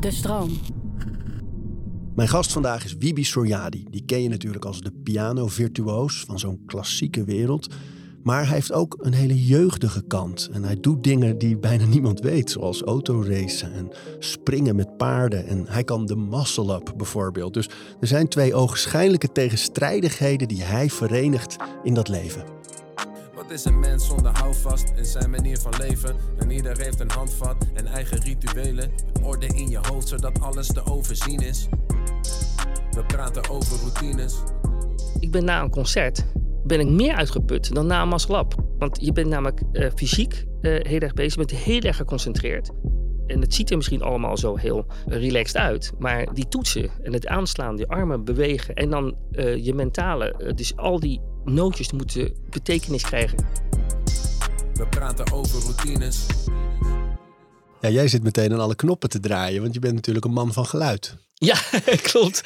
De stroom. Mijn gast vandaag is Wibi Soriadi. Die ken je natuurlijk als de piano-virtuoos van zo'n klassieke wereld. Maar hij heeft ook een hele jeugdige kant. En hij doet dingen die bijna niemand weet, zoals autoracen en springen met paarden. En hij kan de muscle-up bijvoorbeeld. Dus er zijn twee ogenschijnlijke tegenstrijdigheden die hij verenigt in dat leven. Is een mens zonder houvast in zijn manier van leven? En ieder heeft een handvat en eigen rituelen. Orde in je hoofd zodat alles te overzien is. We praten over routines. Ik ben na een concert ben ik meer uitgeput dan na een maslab. Want je bent namelijk uh, fysiek uh, heel erg bezig, je bent heel erg geconcentreerd. En het ziet er misschien allemaal zo heel relaxed uit. Maar die toetsen en het aanslaan, die armen bewegen en dan uh, je mentale, dus al die nootjes moeten betekenis krijgen. We praten over routines. Ja, jij zit meteen aan alle knoppen te draaien, want je bent natuurlijk een man van geluid. Ja, klopt.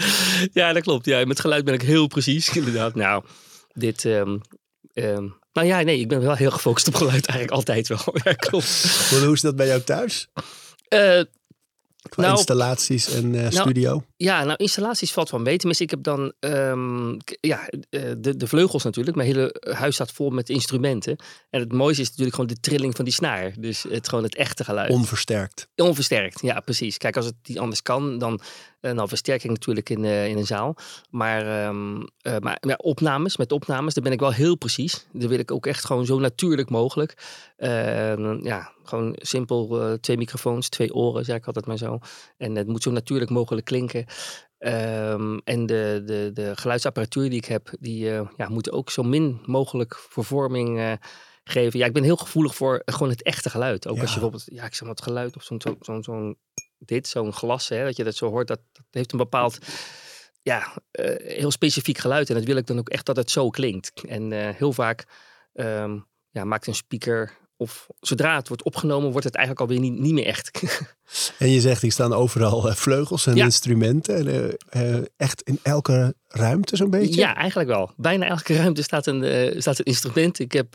Ja, dat klopt. Ja, met geluid ben ik heel precies, inderdaad. Nou, dit... Um, um, nou ja, nee, ik ben wel heel gefocust op geluid eigenlijk altijd wel. Ja, klopt. Hoe is dat bij jou thuis? Uh, Qua nou, installaties en uh, studio? Ja, nou installaties valt van mee. Tenminste, ik heb dan um, ja, de, de vleugels natuurlijk. Mijn hele huis staat vol met instrumenten. En het mooiste is natuurlijk gewoon de trilling van die snaar. Dus het, gewoon het echte geluid. Onversterkt. Onversterkt, ja precies. Kijk, als het niet anders kan, dan nou, versterking natuurlijk in, uh, in een zaal. Maar, um, maar ja, opnames, met opnames, daar ben ik wel heel precies. Daar wil ik ook echt gewoon zo natuurlijk mogelijk. Ehm, ja, gewoon simpel twee microfoons, twee oren, zeg ik altijd maar zo. En het moet zo natuurlijk mogelijk klinken. Um, en de, de, de geluidsapparatuur die ik heb, die uh, ja, moet ook zo min mogelijk vervorming uh, geven. Ja, ik ben heel gevoelig voor gewoon het echte geluid. Ook ja. als je bijvoorbeeld, ja, ik zeg maar het geluid of zo'n zo, zo, zo, dit, zo'n glas, hè, dat je dat zo hoort, dat, heeft een bepaald, ja, uh, heel specifiek geluid. En dat wil ik dan ook echt dat het zo klinkt. En heel vaak um, ja, maakt een speaker of zodra het wordt opgenomen, wordt het eigenlijk alweer niet, niet meer echt. en je zegt, hier staan overal vleugels en ja. instrumenten. En, uh, echt in elke ruimte zo'n beetje? Ja, eigenlijk wel. Bijna elke ruimte staat een, uh, staat een instrument. Ik heb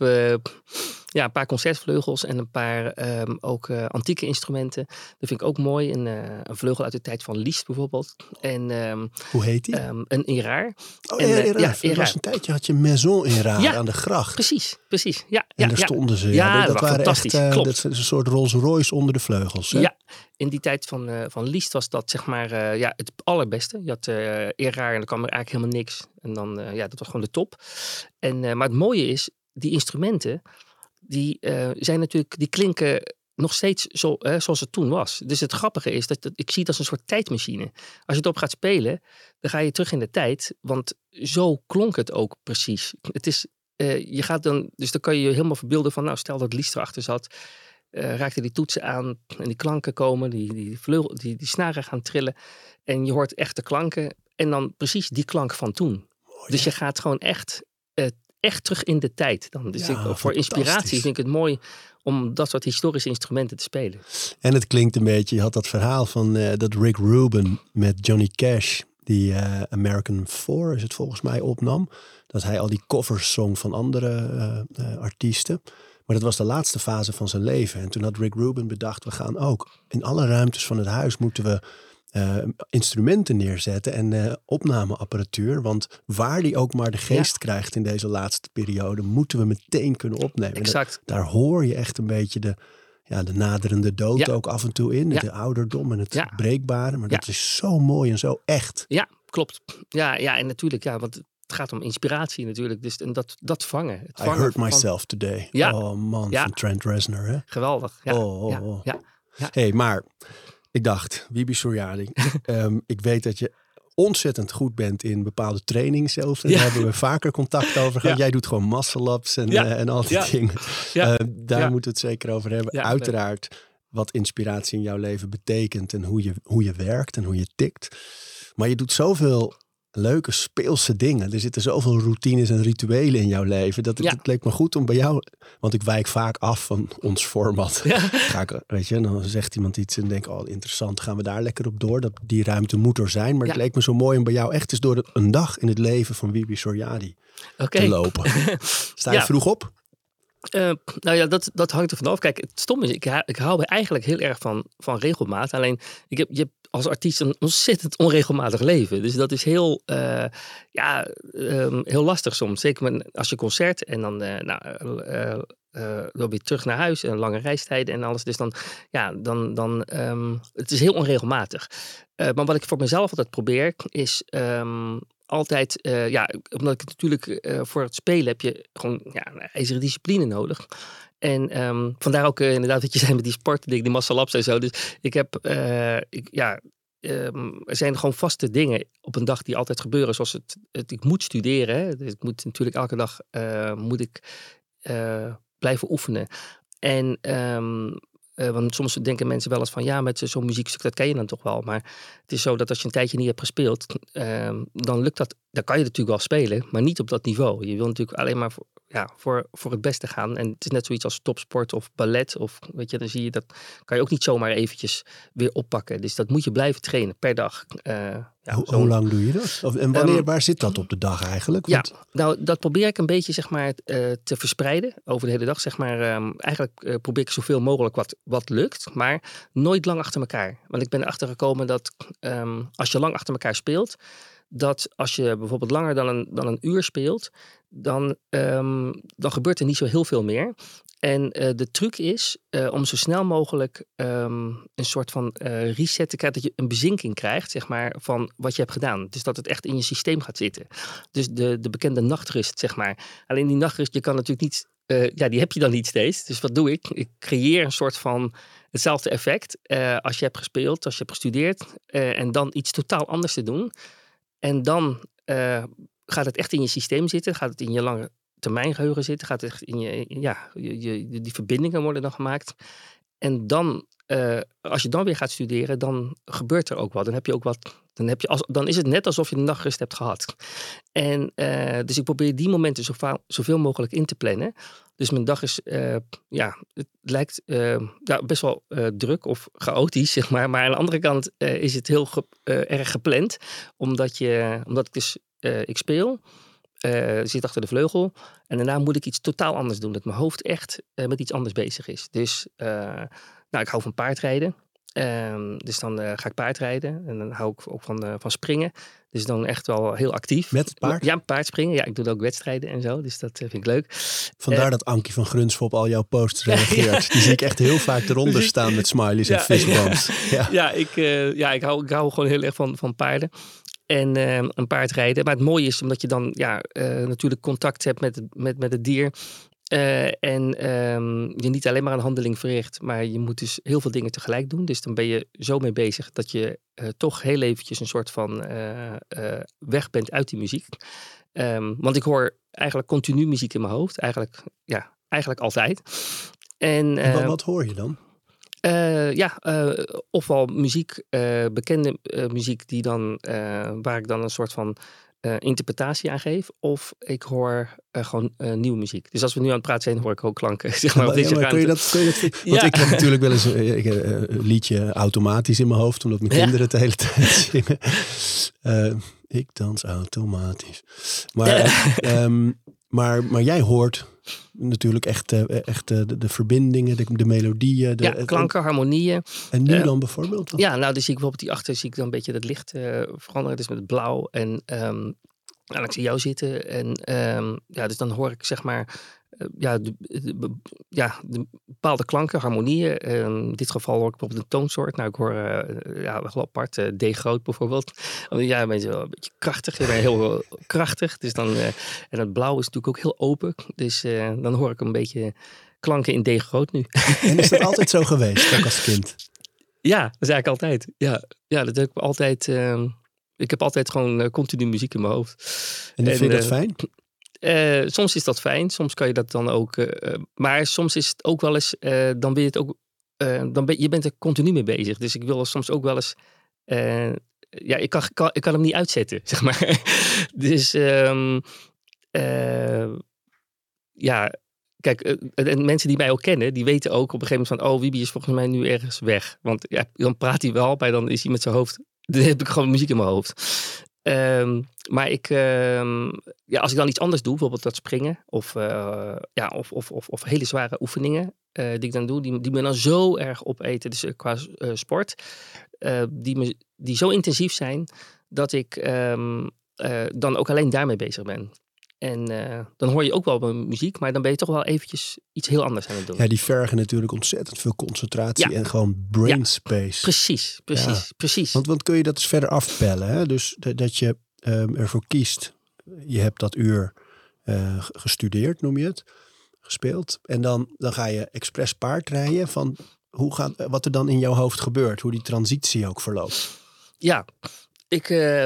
ja, een paar concertvleugels en een paar um, ook antieke instrumenten. Dat vind ik ook mooi. Een, een, vleugel uit de tijd van Liszt bijvoorbeeld. En, um, Hoe heet die? Um, een Iraar. Oh, en, ja, Iraar. Ja, was een tijdje had je Maison Iraar ja, aan de gracht. Precies, precies. Ja, en daar stonden ze. Ja, dat, dat waren fantastisch. Echt, Klopt. Dat is een soort Rolls Royce onder de vleugels. Hè? Ja, in die tijd van, uh, van Liszt was dat zeg maar uh, ja, het allerbeste. Je had uh, Iraar en dan kwam er eigenlijk helemaal niks. En dan, ja, dat was gewoon de top. En, maar het mooie is, die instrumenten, die zijn natuurlijk, die klinken nog steeds zo, zoals het toen was. Dus het grappige is dat, ik zie het als een soort tijdmachine. Als je het op gaat spelen, dan ga je terug in de tijd. Want zo klonk het ook precies. Het is, je gaat dan, dus dan kan je je helemaal verbeelden van, nou stel dat Liszt erachter zat. Uh, raakte die toetsen aan en die klanken komen, die, die, vleugel, die, die snaren gaan trillen. En je hoort echte klanken en dan precies die klank van toen. Mooi, dus je gaat gewoon echt, uh, echt terug in de tijd. Dan. Dus ja, ik, voor inspiratie vind ik het mooi om dat soort historische instrumenten te spelen. En het klinkt een beetje, je had dat verhaal van uh, dat Rick Rubin met Johnny Cash, die American 4 is het volgens mij opnam. Dat hij al die covers zong van andere artiesten. Maar dat was de laatste fase van zijn leven. En toen had Rick Rubin bedacht, we gaan ook in alle ruimtes van het huis moeten we uh, instrumenten neerzetten en uh, opnameapparatuur. Want waar die ook maar de geest ja. krijgt in deze laatste periode, moeten we meteen kunnen opnemen. Exact. Dat, daar hoor je echt een beetje de, ja, de naderende dood ja. ook af en toe in. De ouderdom en het breekbare. Maar dat is zo mooi en zo echt. Ja, klopt. Ja, ja en natuurlijk, ja, want het gaat om inspiratie natuurlijk. Dus en dat, dat vangen. Het I vangen heard myself today. Ja. Oh man, ja. van Trent Reznor. Hè? Geweldig. Ja. Oh, oh, oh. Ja. Ja. hey, maar ik dacht, Wibi Soriadi, um, ik weet dat je ontzettend goed bent in bepaalde training zelfs. En daar hebben we vaker contact over gehad. Jij doet gewoon muscle-ups en, uh, en al die dingen. Uh, daar moeten we het zeker over hebben. Uiteraard wat inspiratie in jouw leven betekent en hoe je, hoe je werkt en hoe je tikt. Maar je doet zoveel leuke speelse dingen. Er zitten zoveel routines en rituelen in jouw leven. Dat het, Ja. het leek me goed om bij jou... Want ik wijk vaak af van ons format. Ja. Ga ik, weet je, dan zegt iemand iets en denk oh interessant, gaan we daar lekker op door. Dat, die ruimte moet er zijn. Maar Ja. het leek me zo mooi om bij jou echt eens door een dag in het leven van Wibi Soriadi te lopen. Sta je vroeg op? Uh, nou ja, dat, dat hangt er vanaf. Kijk, het stom is, ik, ik hou eigenlijk heel erg van, van regelmaat. Alleen, ik heb, je hebt als artiest een ontzettend onregelmatig leven. Dus dat is heel, uh, ja, um, heel lastig soms. Zeker als je concert en dan, uh, nou, weer terug naar huis en lange reistijden en alles. Dus dan, ja, dan, dan um, het is heel onregelmatig. maar wat ik voor mezelf altijd probeer, is um, altijd, uh, ja, omdat ik natuurlijk uh, voor het spelen heb je gewoon ja, een ijzeren discipline nodig. En um, vandaar ook uh, inderdaad dat je zei met die sport, die ups en zo. Dus ik heb, ik, ja, um, er zijn gewoon vaste dingen op een dag die altijd gebeuren. Zoals het, het ik moet studeren. Hè. Dus ik moet natuurlijk elke dag moet ik blijven oefenen. En um, uh, want soms denken mensen wel eens van ja, met zo'n muziekstuk, dat ken je dan toch wel. Maar het is zo dat als je een tijdje niet hebt gespeeld, uh, dan lukt dat. Dan kan je natuurlijk wel spelen, maar niet op dat niveau. Je wil natuurlijk alleen maar voor, ja, voor, voor het beste gaan. En het is net zoiets als topsport of ballet. Of weet je, dan zie je dat kan je ook niet zomaar eventjes weer oppakken. Dus dat moet je blijven trainen per dag. Uh, ja, hoe, hoe, lang doe je dat? Of, en wanneer, um, waar zit dat op de dag eigenlijk? Want... Ja, nou dat probeer ik een beetje zeg maar uh, te verspreiden over de hele dag. Zeg maar, um, eigenlijk uh, probeer ik zoveel mogelijk wat, wat lukt, maar nooit lang achter elkaar. Want ik ben erachter gekomen dat um, als je lang achter elkaar speelt, dat als je bijvoorbeeld langer dan een, dan een uur speelt, dan, um, dan gebeurt er niet zo heel veel meer. En uh, de truc is uh, om zo snel mogelijk um, een soort van uh, reset te krijgen, dat je een bezinking krijgt, zeg maar, van wat je hebt gedaan. Dus dat het echt in je systeem gaat zitten. Dus de, de bekende nachtrust, zeg maar. Alleen die nachtrust, je kan natuurlijk niet, ja, die heb je dan niet steeds. Dus wat doe ik? Ik creëer een soort van hetzelfde effect als je hebt gespeeld, als je hebt gestudeerd, en dan iets totaal anders te doen. En dan uh, gaat het echt in je systeem zitten, gaat het in je lange termijn geheugen zitten, gaat het echt in je, ja, je, die verbindingen worden dan gemaakt. En dan, uh, als je dan weer gaat studeren, dan gebeurt er ook wat. Dan heb je ook wat. Dan, heb je als, dan is het net alsof je een nachtrust hebt gehad. En uh, dus ik probeer die momenten zoveel mogelijk in te plannen. Dus mijn dag is, uh, ja, het lijkt ja, best wel druk of chaotisch, zeg maar. Maar aan de andere kant is het heel erg gepland. Omdat, je, omdat ik dus, ik speel. Zit achter de vleugel. En daarna moet ik iets totaal anders doen. Dat mijn hoofd echt met iets anders bezig is. Dus nou, ik hou van paardrijden. Ehm, dus dan ga ik paardrijden. En dan hou ik ook van, van springen. Dus dan echt wel heel actief. Met het paard? Ja, paardspringen. Ja, ik doe ook wedstrijden en zo. Dus dat vind ik leuk. Vandaar dat Ankie van Grunsvo op al jouw posts reageert. Die zie ik echt heel vaak eronder staan met smileys en fistbumps. Ja, ja. ik, ja ik, hou, ik hou gewoon heel erg van, van paarden en uh, een paard rijden. Maar het mooie is omdat je dan ja, uh, natuurlijk contact hebt met, met, met het dier. Uh, en um, je niet alleen maar een handeling verricht, maar je moet dus heel veel dingen tegelijk doen. Dus dan ben je zo mee bezig dat je toch heel eventjes een soort van weg bent uit die muziek. Um, want ik hoor eigenlijk continu muziek in mijn hoofd. Eigenlijk, ja, eigenlijk altijd. En, en wat, wat hoor je dan? Uh, ja, uh, ofwel muziek, uh, bekende muziek die dan, waar ik dan een soort van interpretatie aan geef. Of ik hoor gewoon nieuwe muziek. Dus als we nu aan het praten zijn, hoor ik ook klanken. Zeg maar, op deze ja, kun je dat, kun je dat, want ja. ik heb natuurlijk wel eens een liedje automatisch in mijn hoofd, omdat mijn kinderen het de hele tijd zingen. ik dans automatisch. Maar, um, maar, maar jij hoort natuurlijk echt, uh, echt uh, de, de, verbindingen, de, de melodieën. De, ja, klanken, harmonieën. En nu uh, dan bijvoorbeeld? Ja, nou dus zie ik bijvoorbeeld die achter zie ik dan een beetje het licht veranderen. Dus met het blauw en um, nou, ik zie jou zitten. En um, ja, dus dan hoor ik zeg maar ja, de, de, ja, de bepaalde klanken, harmonieën. in dit geval hoor ik bijvoorbeeld een toonsoort. Nou, ik hoor uh, ja, wel apart, uh, D groot bijvoorbeeld. Ja, ben je wel een beetje krachtig. Je bent heel krachtig. Dus dan, uh, en het blauw is natuurlijk ook heel open. Dus dan hoor ik een beetje klanken in D groot nu. En is dat altijd zo geweest, ook als kind? Ja, dat is eigenlijk altijd. Ja, ja dat heb ik altijd... Ehm, ik heb altijd gewoon continu muziek in mijn hoofd. En, en vind je dat fijn? Uh, soms is dat fijn, soms kan je dat dan ook. Uh, maar soms is het ook wel eens, dan ben je het ook, dan ben je bent er continu mee bezig. Dus ik wil soms ook wel eens, ja, ik kan, ik kan hem niet uitzetten, zeg maar. dus um, ja, kijk, en mensen die mij ook kennen, die weten ook op een gegeven moment van, oh, Wiebe is volgens mij nu ergens weg. Want ja, dan praat hij wel, maar dan is hij met zijn hoofd, dan heb ik gewoon muziek in mijn hoofd. Ehm, maar ik, ehm, ja, als ik dan iets anders doe, bijvoorbeeld dat springen of, eh, ja, of, of, of, of hele zware oefeningen eh, die ik dan doe, die, die me dan zo erg opeten, dus eh, qua sport, die, me, die zo intensief zijn dat ik ehm, eh, dan ook alleen daarmee bezig ben. En eh, dan hoor je ook wel mijn muziek, maar dan ben je toch wel eventjes iets heel anders aan het doen. Ja, die vergen natuurlijk ontzettend veel concentratie Ja. en gewoon brain Ja. space. Precies, precies, precies. Want, want kun je dat eens verder afpellen? Hè? Dus dat, dat je ehm, ervoor kiest. Je hebt dat uur eh, gestudeerd, noem je het. Gespeeld. En dan, dan ga je expres paardrijden. Van hoe gaat, wat er dan in jouw hoofd gebeurt. Hoe die transitie ook verloopt. Ja, ik, eh,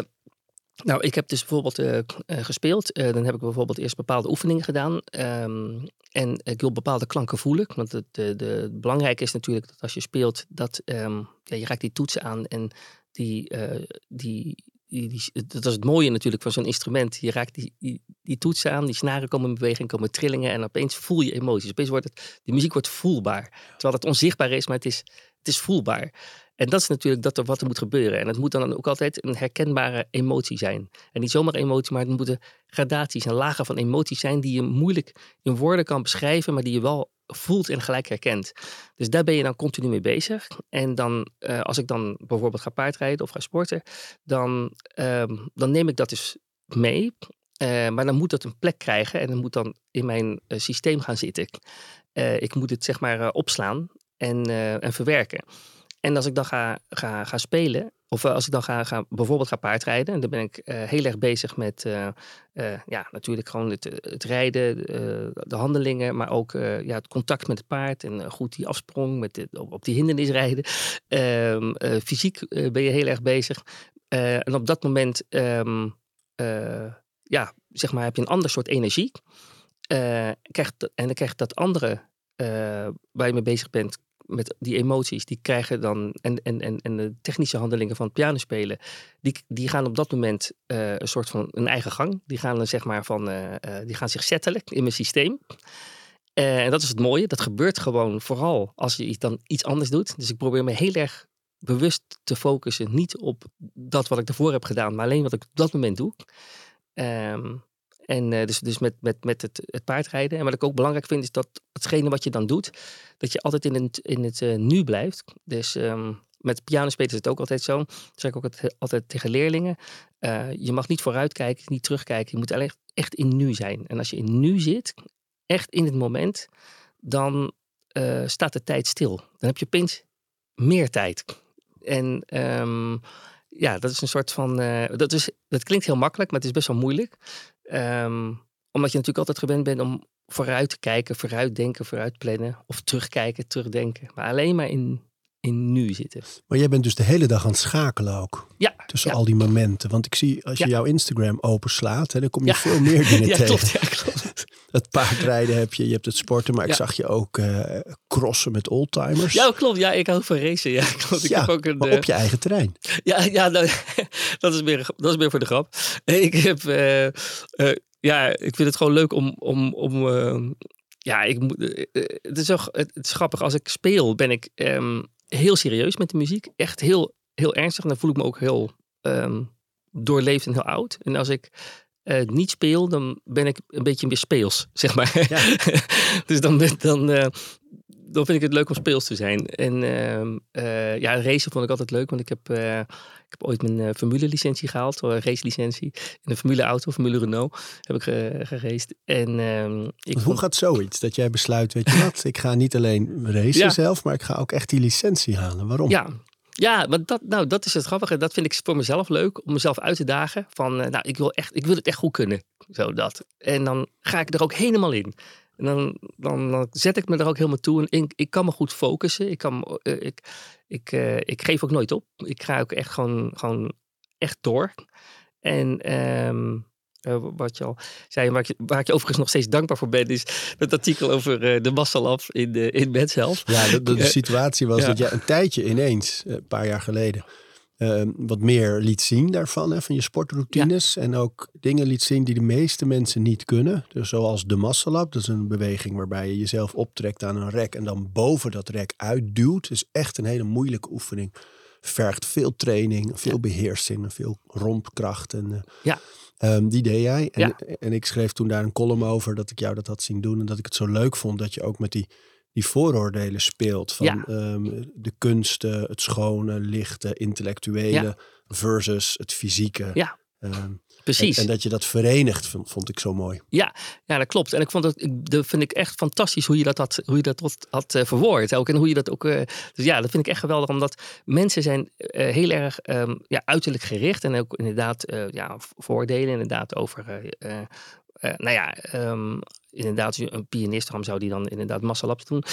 nou, ik heb dus bijvoorbeeld eh, eh, gespeeld. Eh, dan heb ik bijvoorbeeld eerst bepaalde oefeningen gedaan. Ehm, en ik wil bepaalde klanken voelen. Want het, de, de, het belangrijke is natuurlijk dat als je speelt, dat ehm, ja, je raakt die toetsen aan. En die, die, die, dat is het mooie natuurlijk van zo'n instrument. Je raakt die, die, die toetsen aan, die snaren komen in beweging, komen trillingen. En opeens voel je emoties. Opeens wordt het, die muziek wordt voelbaar. Terwijl het onzichtbaar is, maar het is, het is voelbaar. En dat is natuurlijk dat er wat er moet gebeuren. En het moet dan ook altijd een herkenbare emotie zijn. En niet zomaar emotie, maar het moeten gradaties en lagen van emoties zijn die je moeilijk in woorden kan beschrijven, maar die je wel voelt en gelijk herkent. Dus daar ben je dan continu mee bezig. En dan, eh, als ik dan bijvoorbeeld ga paardrijden of ga sporten, dan, ehm, dan neem ik dat dus mee. Eh, maar dan moet dat een plek krijgen en dan moet dan in mijn eh, systeem gaan zitten. Ik moet het zeg maar opslaan en, en verwerken. En als ik dan ga, ga, ga spelen, of eh, als ik dan ga, ga bijvoorbeeld ga paardrijden, en dan ben ik eh, heel erg bezig met, eh, ja, natuurlijk gewoon het, rijden, de handelingen, maar ook ja, het contact met het paard en goed die afsprong, met op, die hindernis rijden. Ehm, eh, fysiek ben je heel erg bezig. En op dat moment, ehm, eh, ja, zeg maar, heb je een ander soort energie. Krijgt, en dan krijgt dat andere waar je mee bezig bent, met die emoties, die krijgen dan, en, en, en, en de technische handelingen van het pianospelen, die, die gaan op dat moment eh, een soort van een eigen gang. Die gaan dan zeg maar van, eh, eh, die gaan zich settelen in mijn systeem. En dat is het mooie, dat gebeurt gewoon vooral als je dan iets anders doet. Dus ik probeer me heel erg bewust te focussen, niet op dat wat ik ervoor heb gedaan, maar alleen wat ik op dat moment doe. Ehm, en eh, dus, dus met, met, met het, het paardrijden. En wat ik ook belangrijk vind, is dat hetgene wat je dan doet, dat je altijd in het, in het eh, nu blijft. Dus ehm, met pianospelen is het ook altijd zo. Dat zeg ik ook altijd, tegen leerlingen. Eh, je mag niet vooruitkijken, niet terugkijken. Je moet echt in nu zijn. En als je in nu zit, echt in het moment, dan staat de tijd stil. Dan heb je opeens meer tijd. En ehm, ja, dat is een soort van. dat, is, dat klinkt heel makkelijk, maar het is best wel moeilijk. Ehm, omdat je natuurlijk altijd gewend bent om vooruit te kijken, vooruit denken, vooruit plannen. Of terugkijken, terugdenken. Maar alleen maar in, in nu zitten. Maar jij bent dus de hele dag aan het schakelen ook. Ja, Tussen ja. al die momenten. Want ik zie als je Ja. jouw Instagram openslaat, hè, dan kom je Ja. veel meer dingen ja tegen. klopt. Ja, klopt. Het paardrijden heb je, je hebt het sporten, maar ik zag je ook eh, crossen met oldtimers. Ja, klopt. Ja, ik hou van racen. Ja, klopt. Ik heb ook een, maar eh, op je eigen terrein. Ja, ja nou, dat, is meer, dat is meer voor de grap. Ik heb, eh, ja, ik vind het gewoon leuk om, om, om ja, ik moet, het is het, het is grappig. Als ik speel, ben ik ehm, heel serieus met de muziek. Echt heel, heel ernstig. En dan voel ik me ook heel ehm, doorleefd en heel oud. En als ik eh, niet speel, dan ben ik een beetje meer speels, zeg maar. Ja. dus dan, dan, eh, dan vind ik het leuk om speels te zijn. En ehm, eh, ja, racen vond ik altijd leuk, want ik heb, eh, ik heb ooit mijn eh, Formule licentie gehaald, een racelicentie. In een Formule auto, Formule Renault, heb ik ge- geraced. En ehm, ik hoe vond- gaat zoiets? Dat jij besluit, weet je wat, ik ga niet alleen racen Ja. zelf, maar ik ga ook echt die licentie halen. Waarom? Ja, ja maar dat, nou, dat is het grappige. Dat vind ik voor mezelf leuk, om mezelf uit te dagen. Van, nou, ik wil, echt, ik wil het echt goed kunnen. Zo dat. En dan ga ik er ook helemaal in. En dan, dan, dan zet ik me er ook helemaal toe. En ik, ik kan me goed focussen. Ik, kan, eh, ik, ik, eh, ik geef ook nooit op. Ik ga ook echt gewoon, gewoon echt door. En ehm, eh, wat je al zei, waar ik, je- waar ik je overigens nog steeds dankbaar voor ben, is dat artikel over de massalab in, de, in Health. Ja, de, situatie was Ja. dat jij een tijdje ineens, een paar jaar geleden, eh, wat meer liet zien daarvan, hè, van je sportroutines. En ook dingen liet zien die de meeste mensen niet kunnen. Dus zoals de muscle up, dat is een beweging waarbij je jezelf optrekt aan een rek en dan boven dat rek uitduwt. Dat is echt een hele moeilijke oefening. vergt veel training, veel beheersing, veel rompkracht. En, eh, Ja. ehm, die deed jij. En, Ja. en ik schreef toen daar een column over dat ik jou dat had zien doen. En dat ik het zo leuk vond dat je ook met die, die vooroordelen speelt. Van Ja. ehm, de kunsten, het schone, lichte, intellectuele versus het fysieke. Ja. Ehm, Precies. En, en dat je dat verenigt, vond, vond ik zo mooi. Ja, dat klopt. En ik vond dat, ik, dat vind ik echt fantastisch hoe je dat had, hoe je dat had, had eh, verwoord. Ook, en hoe je dat ook. eh, dus ja, dat vind ik echt geweldig, omdat mensen zijn eh, heel erg ehm, ja, uiterlijk gericht. En ook inderdaad ja, voordelen inderdaad over. nou ja, ehm, inderdaad, een pianist, zou die dan inderdaad massalaps doen?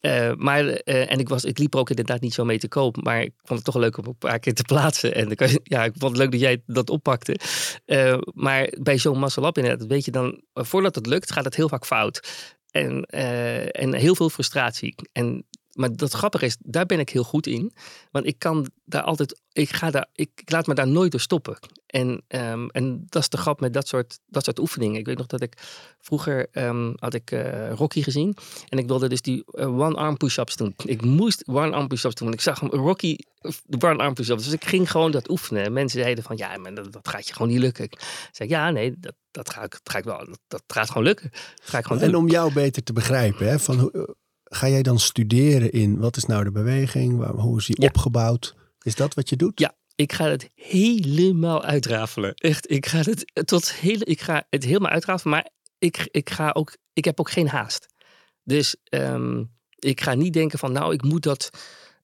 Eh, maar, eh, en ik, was, ik liep er ook inderdaad niet zo mee te koop, maar ik vond het toch leuk om een paar keer te plaatsen. En ja, ik vond het leuk dat jij dat oppakte. Eh, maar bij zo'n massalap inderdaad, weet je dan, voordat het lukt, gaat het heel vaak fout. En, en heel veel frustratie. En, maar dat grappige is, daar ben ik heel goed in. Want ik kan daar altijd, ik, ga daar, ik, ik laat me daar nooit door stoppen. En, ehm, en dat is de grap met dat soort, dat soort oefeningen. Ik weet nog dat ik vroeger ehm, had ik eh, Rocky gezien. En ik wilde dus die eh, one-arm push-ups doen. Ik moest one-arm push-ups doen. Want ik zag hem, Rocky, de one-arm push-ups. Dus ik ging gewoon dat oefenen. En mensen zeiden van, ja, maar dat, dat gaat je gewoon niet lukken. Ik zei, ja, nee, dat, dat, ga, ik, dat ga ik wel. Dat, dat gaat gewoon lukken. Dat ga ik gewoon En doen. om jou beter te begrijpen, hè, van, hoe- ga jij dan studeren in wat is nou de beweging? Waar, hoe is die Ja. opgebouwd? Is dat wat je doet? Ja, ik ga het helemaal uitrafelen. Echt, ik ga het tot hele, ik ga het helemaal uitrafelen. Maar ik, ik ga ook, ik heb ook geen haast. Dus ehm, ik ga niet denken van, nou, ik moet dat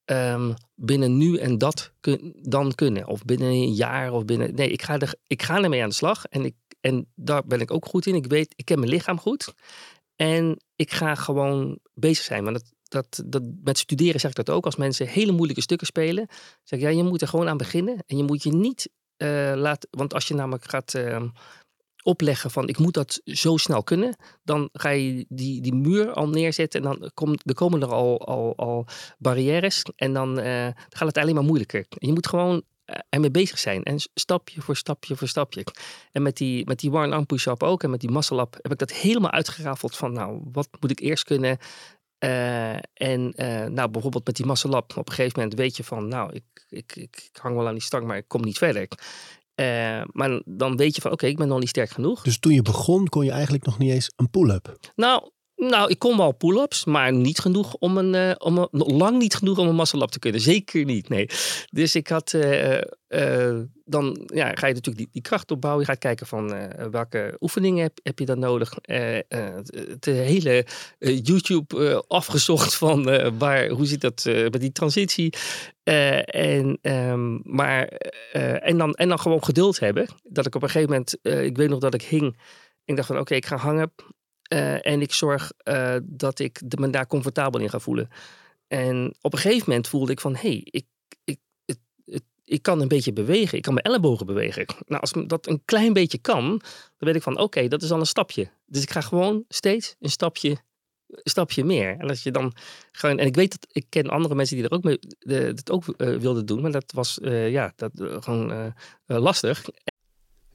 ehm, binnen nu en dat kun- dan kunnen. Of binnen een jaar of binnen. Nee, ik ga, er, ik ga ermee aan de slag. En, ik, en daar ben ik ook goed in. Ik weet, ik ken mijn lichaam goed. En ik ga gewoon bezig zijn. Maar dat, dat, dat, met studeren zeg ik dat ook. Als mensen hele moeilijke stukken spelen, zeg ik, ja, je moet er gewoon aan beginnen. En je moet je niet eh, laten. Want als je namelijk gaat ehm, opleggen van ik moet dat zo snel kunnen, dan ga je die, die muur al neerzetten en dan komt er komen er al, al, al barrières en dan, eh, gaat het alleen maar moeilijker. En je moet gewoon ermee bezig zijn en stapje voor stapje voor stapje. En met die, met die one-arm push-up ook en met die muscle up heb ik dat helemaal uitgerafeld van nou, wat moet ik eerst kunnen? Eh, en eh, nou, bijvoorbeeld met die muscle up, op een gegeven moment weet je van nou, ik, ik, ik, ik hang wel aan die stang, maar ik kom niet verder. Eh, maar dan weet je van oké, ik ben nog niet sterk genoeg. Dus toen je begon, kon je eigenlijk nog niet eens een pull-up. Nou, nou, ik kon wel pull-ups, maar niet genoeg om een, eh, om lang niet genoeg om een muscle up te kunnen. Zeker niet, nee. Dus ik had, eh, eh, dan ja, ga je natuurlijk die, kracht opbouwen. Je gaat kijken van welke oefeningen heb, heb je dan nodig. Het, hele YouTube afgezocht van waar, hoe zit dat met die transitie. En, ehm, maar, en, dan, en dan gewoon geduld hebben. Dat ik op een gegeven moment, ik weet nog dat ik hing. Ik dacht van oké, ik ga hangen. Eh, en ik zorg eh, dat ik me daar comfortabel in ga voelen. En op een gegeven moment voelde ik van, hé, hey, ik, ik, ik kan een beetje bewegen. Ik kan mijn ellebogen bewegen. Nou, als dat een klein beetje kan, dan weet ik van, oké, dat is al een stapje. Dus ik ga gewoon steeds een stapje, stapje meer. En als je dan gewoon, en ik weet dat ik ken andere mensen die er ook mee, dat ook eh, wilden doen, maar dat was, ja, dat gewoon lastig.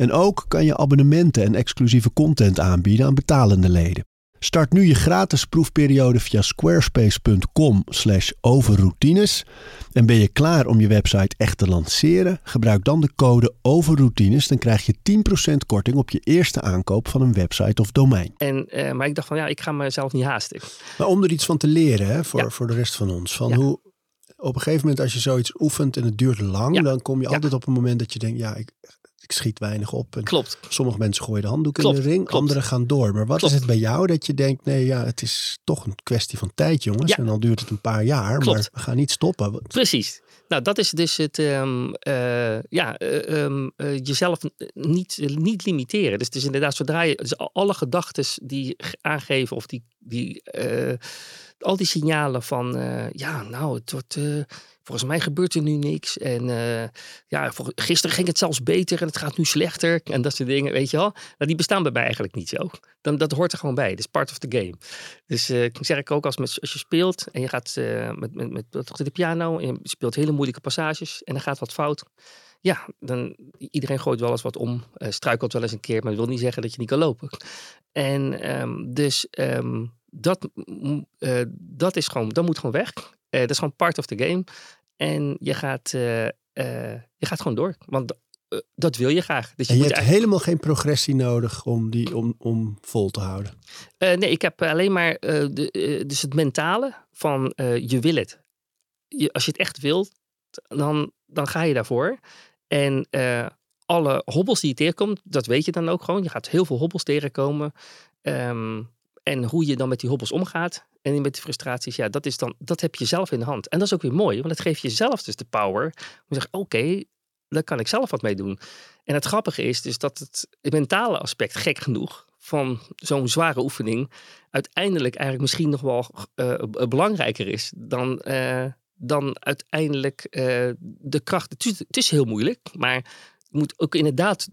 En ook kan je abonnementen en exclusieve content aanbieden aan betalende leden. Start nu je gratis proefperiode via squarespace.com slash overroutines. En ben je klaar om je website echt te lanceren? Gebruik dan de code overroutines. Dan krijg je 10% korting op je eerste aankoop van een website of domein. En, eh, maar ik dacht van, ja, ik ga mezelf niet haasten. Maar om er iets van te leren hè, voor, Ja. voor de rest van ons. Van Ja. hoe op een gegeven moment als je zoiets oefent en het duurt lang. Ja. Dan kom je altijd op een moment dat je denkt, ja, ik, ik schiet weinig op. En Klopt. Sommige mensen gooien de handdoek in de ring, klopt. anderen gaan door. Maar wat Klopt. is het bij jou dat je denkt, nee, ja, het is toch een kwestie van tijd, jongens. Ja. En dan duurt het een paar jaar, maar we gaan niet stoppen. Precies. Nou, dat is dus het, ehm, eh, ja, eh, ehm, eh, jezelf niet, niet limiteren. Dus, dus inderdaad, zodra je, dus al- alle gedachten die aangeven of die, die al die signalen van, ja, nou, het wordt, volgens mij gebeurt er nu niks. En uh, ja, voor, gisteren ging het zelfs beter en het gaat nu slechter. En dat soort dingen, weet je wel. Nou, die bestaan bij mij eigenlijk niet zo. Dan, dat hoort er gewoon bij. Dat is part of the game. Dus uh, zeg ik ook, als, met, als je speelt en je gaat uh, met, met, met, met de piano en je speelt hele moeilijke passages en er gaat wat fout. Ja, dan iedereen gooit wel eens wat om, struikelt wel eens een keer, maar dat wil niet zeggen dat je niet kan lopen. En um, dus um, dat, dat is gewoon, dat moet gewoon weg. Dat is gewoon part of the game. En je gaat, uh, je gaat gewoon door. Want dat wil je graag. Dus je, en je hebt eigenlijk... helemaal geen progressie nodig om, die, om, om vol te houden? nee, ik heb alleen maar de, dus het mentale van je wil het. Je, als je het echt wilt, dan, dan ga je daarvoor. En alle hobbels die je tegenkomt, dat weet je dan ook gewoon. Je gaat heel veel hobbels tegenkomen. Um, en hoe je dan met die hobbels omgaat en met die frustraties, ja, dat, is dan, dat heb je zelf in de hand. En dat is ook weer mooi, want het geeft jezelf dus de power om te zeggen, oké, daar kan ik zelf wat mee doen. En het grappige is dus dat het mentale aspect, gek genoeg, van zo'n zware oefening uiteindelijk eigenlijk misschien nog wel uh, belangrijker is dan, uh, dan uiteindelijk uh, de kracht. Het is, het is, heel moeilijk, maar moet ook inderdaad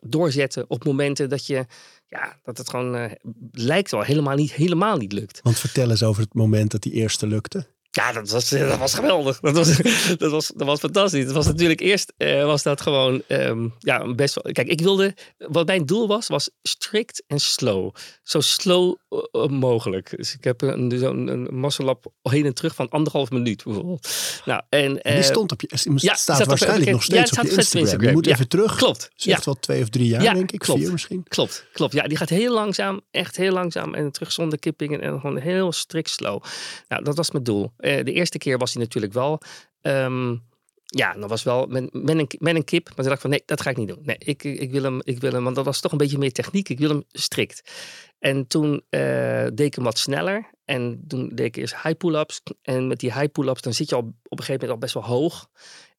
doorzetten op momenten dat je ja, dat het gewoon uh, lijkt wel helemaal niet, helemaal niet lukt. Want vertel eens over het moment dat die eerste lukte. Ja, dat was, eh, dat was geweldig. Dat was, dat, was, dat was fantastisch. Het was natuurlijk eerst uh, was dat gewoon um, ja, best wel. Kijk, ik wilde. Wat mijn doel was, was strict en slow. Zo slow uh, mogelijk. Dus ik heb een, zo'n een muscle heen en terug van anderhalf minuut bijvoorbeeld. Nou, en, en die stond op je. Ja, staat waarschijnlijk nog steeds ja, op je Instagram. Instagram. Je moet ja, even terug. Klopt. Is echt wel twee of drie jaar, ja, denk ik. Klopt. Vier misschien. Klopt, klopt. Ja, die gaat heel langzaam. Echt heel langzaam. En terug zonder kippingen. En gewoon heel strikt slow. Nou, dat was mijn doel. Uh, de eerste keer was hij natuurlijk wel. Um, ja, dat was wel met, met, een, een kip. Maar toen dacht ik van nee, dat ga ik niet doen. Nee, ik, ik, wil hem, ik wil hem, want dat was toch een beetje meer techniek. Ik wil hem strikt. En toen uh, deed ik hem wat sneller. En toen deed ik eerst high pull-ups. En met die high pull-ups, dan zit je al op een gegeven moment al best wel hoog.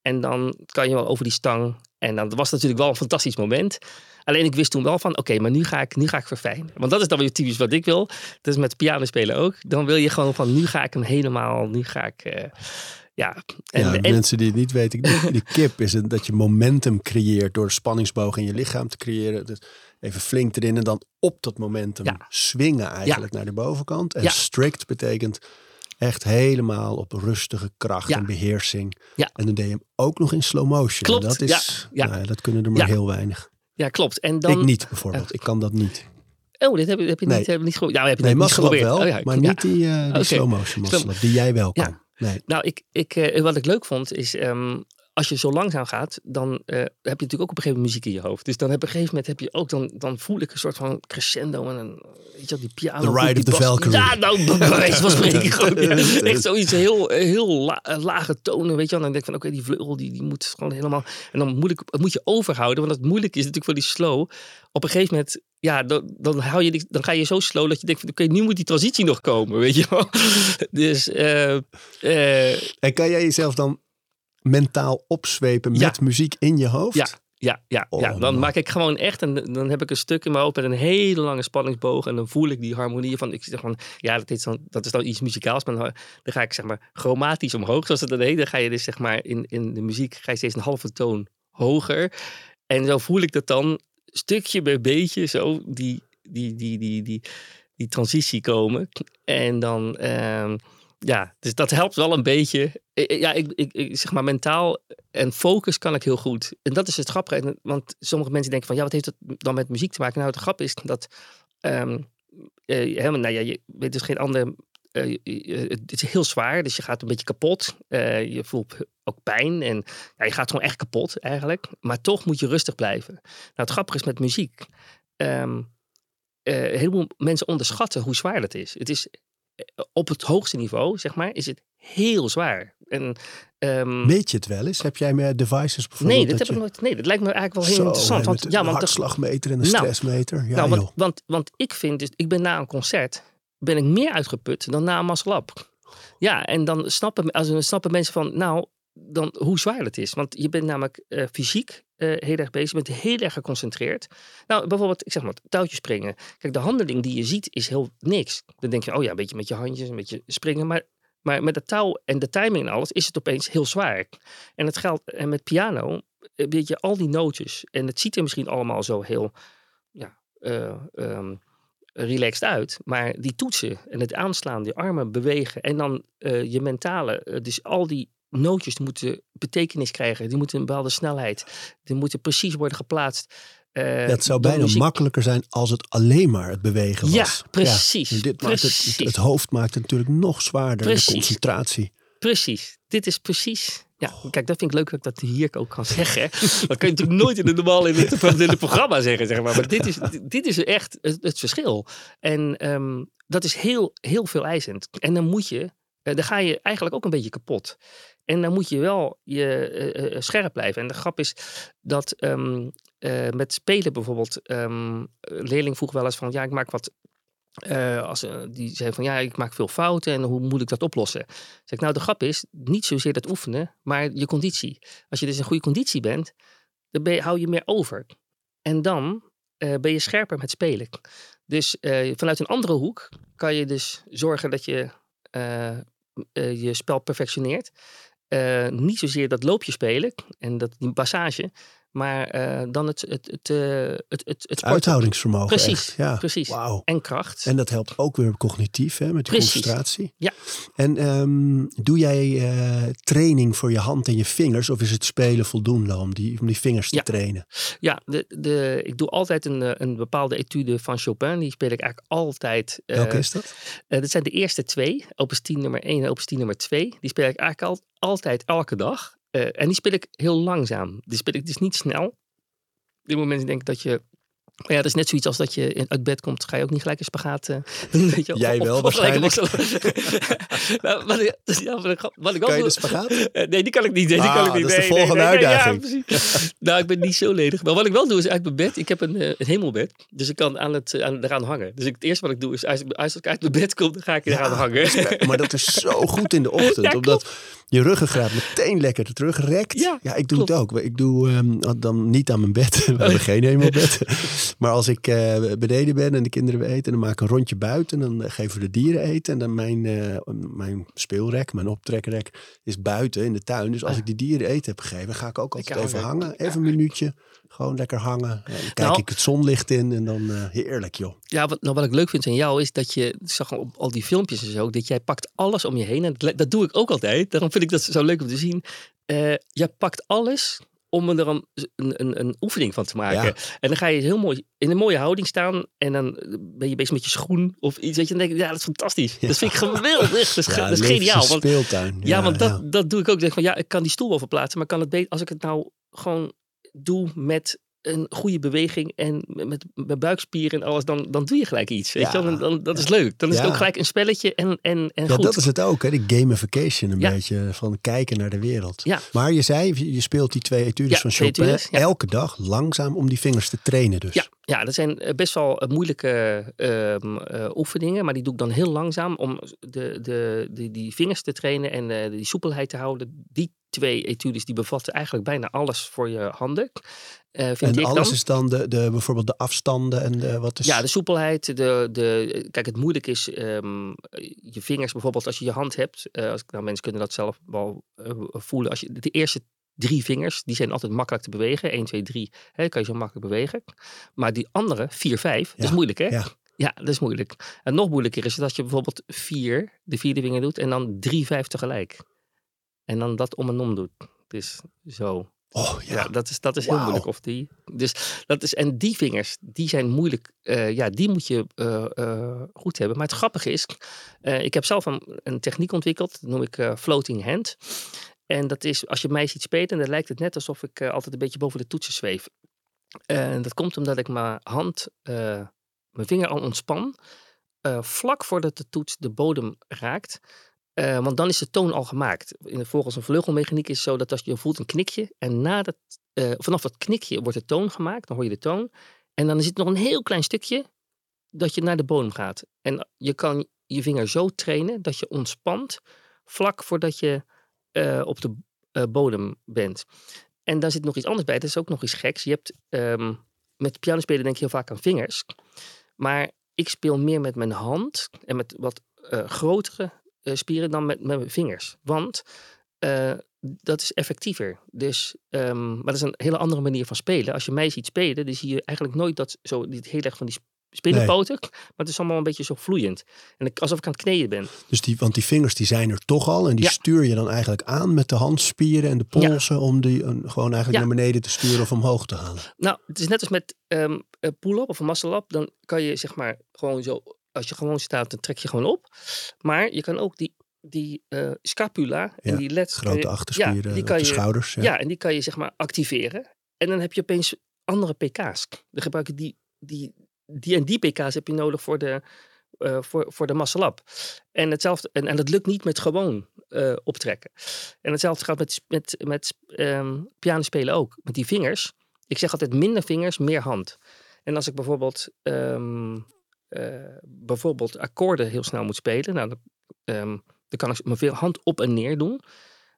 En dan kan je wel over die stang. En dan was het natuurlijk wel een fantastisch moment. Alleen ik wist toen wel van, oké, maar nu ga, ik, nu ga ik verfijnen. Want dat is dan weer typisch wat ik wil. Dat is met piano spelen ook. Dan wil je gewoon van, nu ga ik hem helemaal, nu ga ik... Uh, ja, en, ja, en, mensen die het niet weten, die kip is dat je momentum creëert door spanningsboog in je lichaam te creëren. Dus even flink erin en dan op dat momentum ja. swingen eigenlijk naar de bovenkant. En strict betekent echt helemaal op rustige kracht en beheersing. En dan deed je hem ook nog in slow motion. Klopt. Dat, is, nou dat kunnen er maar heel weinig. Ja, klopt. En dan, ik niet bijvoorbeeld. ik kan dat niet. Oh, dit heb, heb je niet, heb niet geprobeerd. Nou, heb je nee, niet geprobeerd. wel, oh, ja, maar niet die, uh, die okay. slow motion muscle die jij wel kan. Nee. Nou, ik, ik, uh, wat ik leuk vond is, um, als je zo langzaam gaat, dan uh, heb je natuurlijk ook op een gegeven moment muziek in je hoofd. Dus dan heb op een gegeven moment heb je ook, dan, dan voel ik een soort van crescendo en een, weet je wel, die piano. The Ride of the Valkyrie. Ja, nou, bij wijze van spreken gewoon. Ja, echt zoiets heel, heel la, lage tonen, weet je wel. Dan denk ik van, oké, okay, die vleugel, die, die moet gewoon helemaal... En dan moet, ik, moet je overhouden, want het moeilijke is natuurlijk voor die slow. Op een gegeven moment, ja, dan, dan, hou je dan ga je zo slow dat je denkt van, oké, okay, nu moet die transitie nog komen, weet je wel. Dus... Uh, uh, en kan jij jezelf dan mentaal opzwepen met ja. muziek in je hoofd? Ja, ja, ja, oh, ja. dan maak ik gewoon echt, en dan heb ik een stuk in mijn hoofd met een hele lange spanningsboog. En dan voel ik die harmonie van, ik zeg van, ja, dat is dan, dat is dan iets muzikaals. Maar dan, dan ga ik zeg maar chromatisch omhoog, zoals het dan heet. Dan ga je dus zeg maar in, in de muziek, ga je steeds een halve toon hoger. En zo voel ik dat dan stukje bij beetje zo, die, die, die, die, die, die transitie komen. En dan... Um, ja, dus dat helpt wel een beetje. Ja, ik, ik, zeg maar mentaal en focus kan ik heel goed. En dat is het grappige. Want sommige mensen denken van, ja, wat heeft dat dan met muziek te maken? Nou, het grap is dat um, helemaal, nou ja, je weet dus geen ander. Het is heel zwaar, dus je gaat een beetje kapot. Je voelt ook pijn en ja, je gaat gewoon echt kapot eigenlijk. Maar toch moet je rustig blijven. Nou, het grappige is met muziek. Heel veel mensen onderschatten hoe zwaar dat is. Het is op het hoogste niveau, zeg maar, is het heel zwaar. En, um, Meet je het wel eens? Heb jij meer devices bijvoorbeeld? Nee, dat, dat heb ik nooit. Nee, dat lijkt me eigenlijk wel heel Zo, interessant. Want, ja, want hartslagmeter en een nou, stressmeter. Ja, nou, want, want, want, ik vind, dus, ik ben na een concert ben ik meer uitgeput dan na een masselab. Ja, en dan snappen, als, snappen mensen van, nou, dan hoe zwaar het is. Want je bent namelijk uh, fysiek uh, heel erg bezig, je bent heel erg geconcentreerd. Nou, bijvoorbeeld, ik zeg maar, touwtjes springen. Kijk, de handeling die je ziet is heel niks. Dan denk je, oh ja, een beetje met je handjes, een beetje springen. Maar Maar met de touw en de timing en alles is het opeens heel zwaar. En het geldt, en met piano, eh, weet je, al die nootjes. En het ziet er misschien allemaal zo heel ja, eh, ehm, relaxed uit. Maar die toetsen en het aanslaan, die armen bewegen. En dan eh, je mentale, eh, dus al die nootjes die moeten betekenis krijgen. Die moeten een bepaalde snelheid. Die moeten precies worden geplaatst. Eh, Dat zou bijna muziek. makkelijker zijn als het alleen maar het bewegen was. Ja, precies, dit maakt het, het hoofd maakt het natuurlijk nog zwaarder. Precies. De concentratie. Precies. Dit is precies. Ja, kijk, dat vind ik leuk dat ik dat hier ook kan zeggen. Dat kun je natuurlijk nooit in het normaal in het, in het programma zeggen, zeg maar. Maar dit is, dit is echt het, het verschil. En ehm, dat is heel, heel veel eisend. En dan moet je, eh, dan ga je eigenlijk ook een beetje kapot. En dan moet je wel je, eh, eh, scherp blijven. En de grap is dat ehm, eh, met spelen bijvoorbeeld, een leerling vroeg wel eens van, ja, ik maak wat eh, als, eh, die zei van ja, ik maak veel fouten en hoe moet ik dat oplossen? Zeg ik, nou, de grap is niet zozeer dat oefenen, maar je conditie. Als je dus in goede conditie bent, dan hou je meer over. En dan eh, ben je scherper met spelen. Dus eh, vanuit een andere hoek kan je dus zorgen dat je eh, eh, je spel perfectioneert. Eh, niet zozeer dat loopje spelen en dat, die passage, maar eh, dan het, het, het, eh, het, het, het. Uithoudingsvermogen. Precies, echt. Ja. precies. Wauw. En kracht. En dat helpt ook weer cognitief, hè, met die Precies. concentratie. Ja. En ehm, doe jij eh, training voor je hand en je vingers? Of is het spelen voldoende om die, om die vingers te Ja. trainen? Ja, de, de, ik doe altijd een, een bepaalde etude van Chopin. Die speel ik eigenlijk altijd. Welke is dat? dat zijn de eerste twee. Opus 10 nummer 1 en Opus 10 nummer 2. Die speel ik eigenlijk al, altijd elke dag. Eh, en die speel ik heel langzaam. Die speel ik dus niet snel. Op dit moment denk ik dat je... Maar ja, dat is net zoiets als dat je in- uit bed komt. Ga je ook niet gelijk een spagaat eh, doen. Weet je, of- Jij wel een waarschijnlijk. nou, wat, ik, dus ja, wat, ik, wat ik wel Kan je de spagaat? eh, nee, die kan ik niet. Nee, die Ah, kan ik niet. dat is de nee, volgende nee, uitdaging. Ja, nou, ik ben niet zo ledig. Maar wat ik wel doe is uit mijn bed. Ik heb een, eh, een hemelbed. Dus ik kan aan het, aan, eraan hangen. Dus ik, het eerste wat ik doe is als, ik- als ik uit mijn bed kom, dan ga ik eraan hangen. Maar dat is zo goed in de ochtend. Ja, omdat je ruggengraat meteen lekker terugrekt. Ja, ik doe klopt. het ook. Ik doe ehm, dan niet aan mijn bed. We hebben geen hemelbed. Maar als ik eh, beneden ben en de kinderen eten, dan maak ik een rondje buiten. Dan eh, geven we de dieren eten. En dan mijn, eh, mijn speelrek, mijn optrekrek is buiten in de tuin. Dus als ik die dieren eten heb gegeven, ga ik ook altijd even hangen. Even een minuutje. Gewoon lekker hangen. Ja, dan kijk Nou- ik het zonlicht in en dan eh, heerlijk joh. Ja, wat, nou, wat ik leuk vind aan jou is dat je, ik zag op al die filmpjes en zo, dat jij pakt alles om je heen. En dat, doe ik ook altijd. Daarom vind ik dat zo leuk om te zien. Jij pakt alles om er een, een, een, oefening van te maken. Ja. En dan ga je heel mooi in een mooie houding staan. En dan ben je bezig met je schoen of iets. Weet je, dan denk ik, ja, dat is fantastisch. Dat vind ik geweldig. Dat is, Ja, dat geniaal. Want, speeltuin. ja, want dat, dat doe ik ook. Ik Denk van, ja, ik kan die stoel wel verplaatsen. Maar kan het beter als ik het nou gewoon doe met een goede beweging en met mijn buikspieren en alles, dan, dan doe je gelijk iets. Weet Ja. je? Dan, dan, dat is leuk. Dan is Ja. het ook gelijk een spelletje en, en, en Ja, goed. dat is het ook, hè? die gamification een Ja. beetje van kijken naar de wereld. Ja. Maar je zei, je- speelt die twee etudes van Chopin etudes, elke dag langzaam om die vingers te trainen dus. Ja, ja, dat zijn eh, best wel eh, moeilijke ehm, eh, oefeningen, maar die doe ik dan heel langzaam om de, de, de, die vingers te trainen en die soepelheid te houden. Die twee etudes die bevatten eigenlijk bijna alles voor je handen. Eh, vind En ik alles dan. is dan de, de, bijvoorbeeld de afstanden en de, wat is... Ja, de soepelheid. De, de, kijk, het moeilijk is ehm, je vingers bijvoorbeeld als je je hand hebt. eh, als, nou, mensen kunnen dat zelf wel eh, voelen. Als je, de eerste drie vingers, die zijn altijd makkelijk te bewegen. 1, 2, 3, hè, kan je zo makkelijk bewegen. Maar die andere, 4, 5, dat is moeilijk hè? ja. Ja, dat is moeilijk. En nog moeilijker is het als je bijvoorbeeld vier, de vierde vinger doet en dan drie, vijf tegelijk. En dan dat om en om doet. Dus zo. Oh ja. Ja, dat is, dat is heel moeilijk. Of die. Dus dat is, en die vingers, die zijn moeilijk. eh, ja, die moet je eh, eh, goed hebben. Maar het grappige is, ik heb zelf een, een techniek ontwikkeld. Dat noem ik floating hand. En dat is, als je mij ziet spelen, dan lijkt het net alsof ik altijd een beetje boven de toetsen zweef. En dat komt omdat ik mijn hand, mijn vinger al ontspan. vlak voordat de toets de bodem raakt. Eh, want dan is de toon al gemaakt. In, volgens een vleugelmechaniek is het zo dat als je voelt een knikje en na eh, vanaf dat knikje wordt de toon gemaakt, dan hoor je de toon. En dan het nog een heel klein stukje dat je naar de bodem gaat. En je kan je vinger zo trainen dat je ontspant vlak voordat je eh, op de bodem bent. En daar zit nog iets anders bij. Dat is ook nog iets geks. Je hebt ehm, met pianospelen denk je heel vaak aan vingers. Maar ik speel meer met mijn hand en met wat eh, grotere spieren dan met, met mijn vingers. Want eh, dat is effectiever. Dus, ehm, maar dat is een hele andere manier van spelen. Als je mij ziet spelen, dan zie je eigenlijk nooit dat zo dit heel erg van die spelenpoten. Maar het is allemaal een beetje zo vloeiend. En ik, alsof ik aan het kneden ben. Dus die, want die vingers die zijn er toch al. En die Ja. stuur je dan eigenlijk aan met de handspieren en de polsen. Om die eh, gewoon eigenlijk Ja. naar beneden te sturen of omhoog te halen. Nou, het is net als met een pull-up of een muscle-up. Dan kan je zeg maar gewoon zo, als je gewoon staat, dan trek je gewoon op. Maar je kan ook die, die eh, scapula en Ja, die lets. kan Grote achterspieren ja, die op kan de je, schouders. Ja. Ja. en die kan je zeg maar activeren. En dan heb je opeens andere pk's. Dan gebruik je die, die, die en die pk's heb je nodig voor de, eh, voor, voor de. En, hetzelfde, en, en dat lukt niet met gewoon eh, optrekken. En hetzelfde gaat met, met, met ehm pianospelen ook. Met die vingers. Ik zeg altijd minder vingers, meer hand. En als ik bijvoorbeeld, ehm, eh, bijvoorbeeld akkoorden heel snel moet spelen, nou, dan, ehm, dan kan ik mijn veel hand op en neer doen.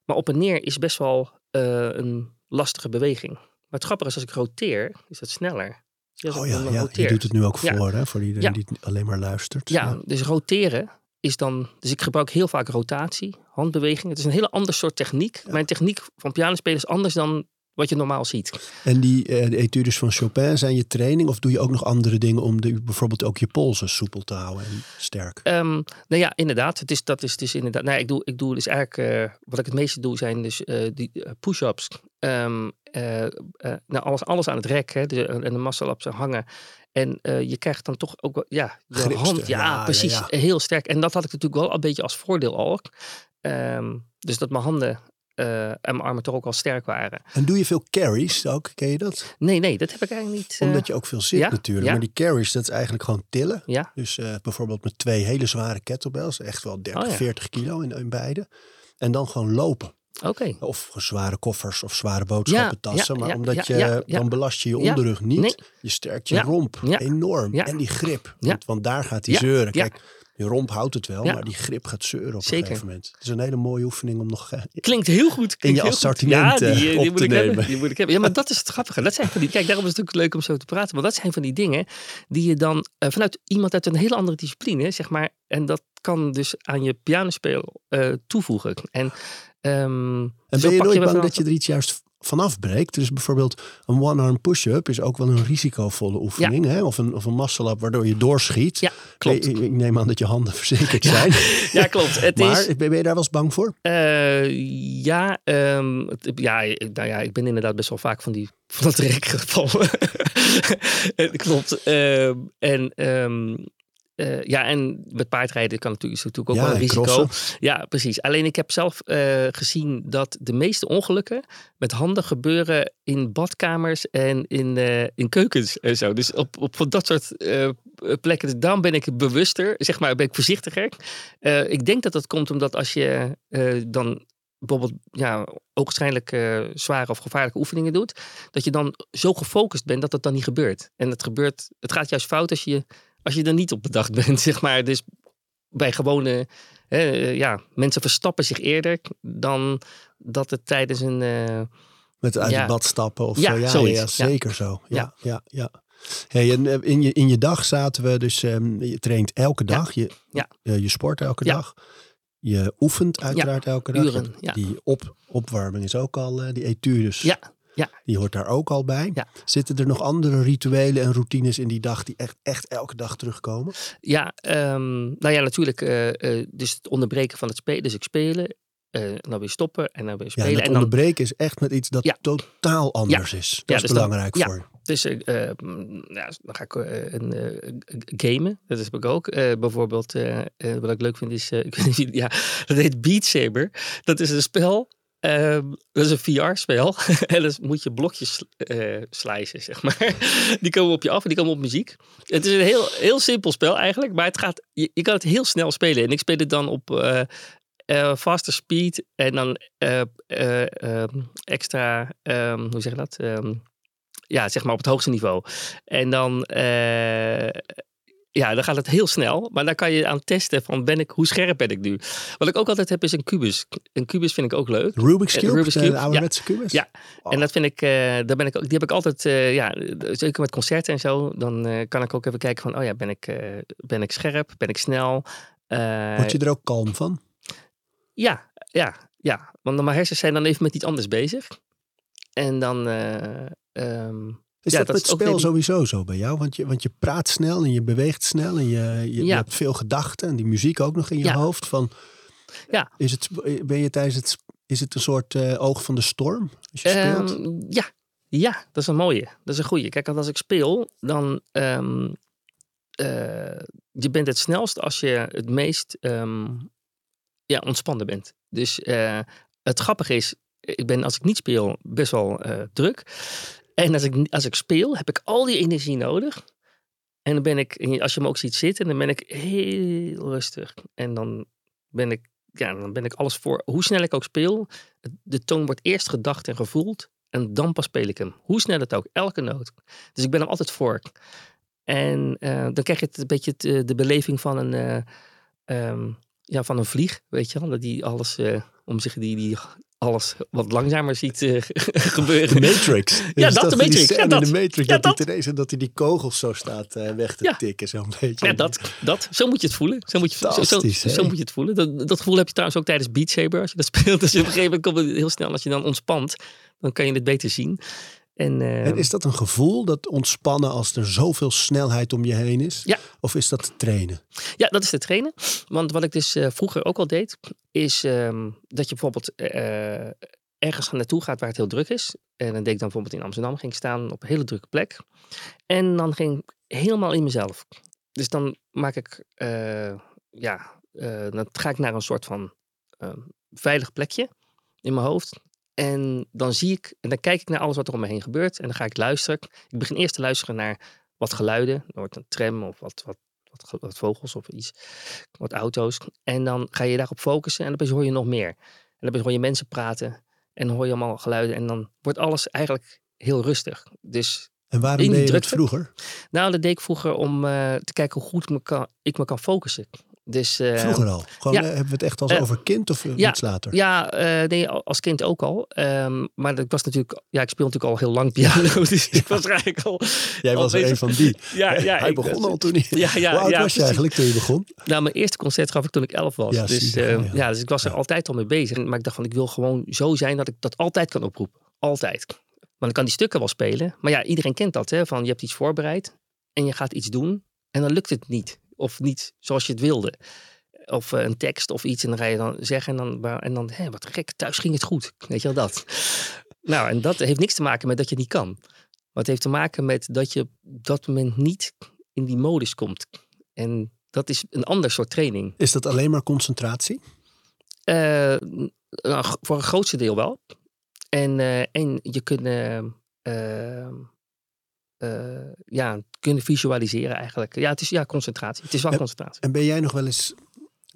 Maar op en neer is best wel eh, een lastige beweging. Maar het grappige is, als ik roteer, is dat sneller. Oh ik ja, je doet het nu ook Ja. voor, hè, voor iedereen die alleen maar luistert. Ja, dus roteren is dan. Dus ik gebruik heel vaak rotatie, handbeweging. Het is een hele ander soort techniek. Mijn techniek van pianospelen is anders dan wat je normaal ziet. En die eh, de etudes van Chopin zijn je training? Of doe je ook nog andere dingen om de, bijvoorbeeld ook je polsen soepel te houden en sterk? Ehm, nou ja, inderdaad. Het is, dat is dus inderdaad. Nou, ik doe, ik doe dus eigenlijk. eh, wat ik het meeste doe zijn dus eh, die eh, push-ups. Ehm, eh, eh, nou, alles, alles aan het rek hè, dus, en de muscle-ups hangen. En eh, je krijgt dan toch ook wel, ja, je Gripster, hand, ja, precies, ja. heel sterk. En dat had ik natuurlijk wel een beetje als voordeel al. Ehm, dus dat mijn handen eh, en mijn armen toch ook al sterk waren. En doe je veel carries ook? Ken je dat? Nee, nee, dat heb ik eigenlijk niet. eh, Omdat je ook veel zit ja, natuurlijk. ja. Maar die carries, dat is eigenlijk gewoon tillen. Ja, Dus eh, bijvoorbeeld met twee hele zware kettlebells. Echt wel 30, Oh ja. 40 kilo in, in beide. En dan gewoon lopen. oké. Of zware koffers of zware boodschappentassen. ja, maar omdat je, dan belast je je onderrug niet. nee. Je sterkt je romp enorm. En die grip. Want, want daar gaat die zeuren. Kijk, je romp houdt het wel. Ja. Maar die grip gaat zeuren op Zeker. een gegeven moment. Het is een hele mooie oefening om nog... eh, Klinkt heel goed. klinkt je assortiment, ja, die, eh, eh, op die moet te ik hebben. nemen. Die moet ik hebben. Ja, maar dat is het grappige. Dat zijn van die, kijk, daarom is het natuurlijk leuk om zo te praten. Want dat zijn van die dingen die je dan vanuit iemand uit een hele andere discipline, zeg maar. En dat kan dus aan je pianospel toevoegen. En, ehm, En zo ben je nooit bang dat je er iets juist vanaf breekt? Dus bijvoorbeeld een one-arm push-up is ook wel een risicovolle oefening. Hè? Of een, of een muscle-up waardoor je doorschiet. Ja, klopt. Ik, ik neem aan dat je handen verzekerd zijn. Ja, klopt. Het maar is, ben je daar wel eens bang voor? Eh, ja, ehm, het- ja, ik- nou ja, ik ben inderdaad best wel vaak van, die, van dat rek gevallen. Klopt. Ehm, en ehm, eh, ja, en met paardrijden kan natuurlijk, natuurlijk ook Ja, wel een en risico. crossen. Ja, precies. Alleen ik heb zelf eh, gezien dat de meeste ongelukken met handen gebeuren in badkamers en in, eh, in keukens en zo. Dus op, op dat soort plekken. Dus daarom ben ik bewuster, zeg maar, ben ik voorzichtiger. Ik denk dat dat komt omdat als je dan bijvoorbeeld ja, ogenschijnlijk eh, zware of gevaarlijke oefeningen doet, dat je dan zo gefocust bent dat dat dan niet gebeurt. En het gebeurt, het gaat juist fout als je, als je er niet op bedacht bent, zeg maar. Dus bij gewone, hè, eh, ja, mensen verstappen zich eerder dan dat het tijdens een, eh, Met uit Ja. het bad stappen of Ja, zo. Ja, zeker zo. Ja, Ja. ja, ja. Hey, eh, in, je, in je dag zaten we dus, ehm, je traint elke dag, je, je sport elke dag. Je oefent uiteraard elke dag. uren. Die op, opwarming is ook al, die etudes, ja, die hoort daar ook al bij. Ja. Zitten er nog andere rituelen en routines in die dag die echt, echt elke dag terugkomen? Ja, ehm, nou ja, natuurlijk. eh, eh, dus het onderbreken van het spelen. Dus ik spelen, eh, dan weer stoppen en dan weer Ja, spelen. en dat en dan, onderbreken is echt met iets dat Ja. totaal anders is. Dat Ja, is dus dan- belangrijk ja. voor dus mm, ja, dan ga ik een, eh, gamen. Dat heb ik ook. Bijvoorbeeld, wat ik leuk vind is, ik weet niet wie- ja, dat heet Beat Saber. Dat is een spel. Ehm, dat is een VR-spel. en dan moet je blokjes slicen, zeg maar. Die komen op je af en die komen op muziek. Het is een heel, heel simpel spel eigenlijk, maar het gaat, je, kan het heel snel spelen. En ik speel het dan op eh, faster speed en dan eh, eh, ehm, extra, ehm, hoe zeg je dat? Ja, zeg maar op het hoogste niveau. En dan, ja, dan gaat het heel snel. Maar dan kan je aan testen van ben ik, hoe scherp ben ik nu? Wat ik ook altijd heb is een kubus. Een kubus vind ik ook leuk. Rubik's Eh, Cube, Rubik's de Cube, ouderwetse kubus? Ja. En dat vind ik, eh, daar ben ik ook, die heb ik altijd, eh, ja, zeker met concerten en zo. Dan kan ik ook even kijken van, oh ja, ben ik, ben ik scherp? Ben ik snel? Word je er ook kalm van? Ja, ja, ja. Want mijn hersens zijn dan even met iets anders bezig. En dan... eh, ehm, Is Ja, dat, dat met spel die- sowieso zo bij jou? Want je, want je praat snel en je beweegt snel en je, je, hebt veel gedachten en die muziek ook nog in je Ja. hoofd. Van, Ja. Is het, ben je tijdens het, is het een soort eh, oog van de storm als je speelt? Ehm, ja. ja, dat is een mooie. Dat is een goeie. Kijk, als ik speel, dan... eh, je bent het snelst als je het meest ehm, ja, ontspannen bent. Dus eh, het grappige is, ik ben als ik niet speel best wel druk. En als ik, als ik speel, heb ik al die energie nodig. En dan ben ik, als je me ook ziet zitten, dan ben ik heel rustig. En dan ben ik, ja, dan ben ik alles voor. Hoe snel ik ook speel, de toon wordt eerst gedacht en gevoeld. En dan pas speel ik hem. Hoe snel het ook, elke noot. Dus ik ben er altijd voor. En eh, dan krijg je het een beetje de beleving van een, eh, ehm, ja, van een vlieg, weet je wel. Die alles eh, om zich, die, die alles wat langzamer ziet eh, gebeuren. De Matrix. Ja, Is dat, de Matrix. in dat. de Matrix. Ja, dat, hij dat. ineens, en dat hij die kogels zo staat eh, weg te Ja. tikken. Zo'n beetje. Ja, dat, dat. Zo moet je het voelen. Zo moet je, zo, zo, moet je het voelen. Dat, dat gevoel heb je trouwens ook tijdens Beat Saber. Als je dat speelt, dus op een gegeven moment komt het heel snel. Als je dan ontspant, dan kan je het beter zien. En, eh, En is dat een gevoel, dat ontspannen als er zoveel snelheid om je heen is? Ja. Of is dat trainen? Ja, dat is te trainen. Want wat ik dus eh, vroeger ook al deed, is ehm, dat je bijvoorbeeld eh, ergens naartoe gaat waar het heel druk is. En dan deed ik dan bijvoorbeeld in Amsterdam, ging ik staan op een hele drukke plek. En dan ging ik helemaal in mezelf. Dus dan maak ik, ja, dan ga ik naar een soort van ehm, veilig plekje in mijn hoofd. En dan zie ik, en dan kijk ik naar alles wat er om me heen gebeurt. En dan ga ik luisteren. Ik begin eerst te luisteren naar wat geluiden. Er wordt een tram of wat, wat, wat, wat vogels of iets. Wat auto's. En dan ga je daarop focussen. En dan hoor je nog meer. En dan hoor je mensen praten. En dan hoor je allemaal geluiden. En dan wordt alles eigenlijk heel rustig. Dus En waarom deed je dat drukte? vroeger? nou, dat deed ik vroeger om eh, te kijken hoe goed me kan, ik me kan focussen. Dus, eh, Vroeger al. Gewoon, ja. eh, hebben we het echt als Eh, over kind of ja, iets later? Ja, nee, al- als kind ook al. Ehm, maar ik was natuurlijk, ja, ik speel natuurlijk al heel lang piano. Dus ik was eigenlijk al. Jij al was er bezig. een van die. Ja, ja, Hij begon was- al toen hij... Ja, ja, Hoe oud ja, was je eigenlijk toen je begon? Nou, mijn eerste concert gaf ik toen ik elf was. Ja, dus, zie je, eh, ja. ja. dus ik was er Ja. altijd al mee bezig. Maar ik dacht van, ik wil gewoon zo zijn dat ik dat altijd kan oproepen. Altijd. Want ik kan die stukken wel spelen. Maar ja, iedereen kent dat. Hè? Van, je hebt iets voorbereid en je gaat iets doen. En dan lukt het niet. Of niet zoals je het wilde. Of eh, een tekst of iets. En dan ga je dan zeggen. En dan, en dan hé, wat gek, thuis ging het goed. Weet je wel dat. nou, en dat heeft niks te maken met dat je het niet kan. Maar het heeft te maken met dat je op dat moment niet in die modus komt. En dat is een ander soort training. Is dat alleen maar concentratie? Eh, nou, voor een grootste deel wel. En, eh, en je kunt ja, kunnen visualiseren eigenlijk. Ja, het is ja, concentratie. Het is wel concentratie. En ben jij nog wel eens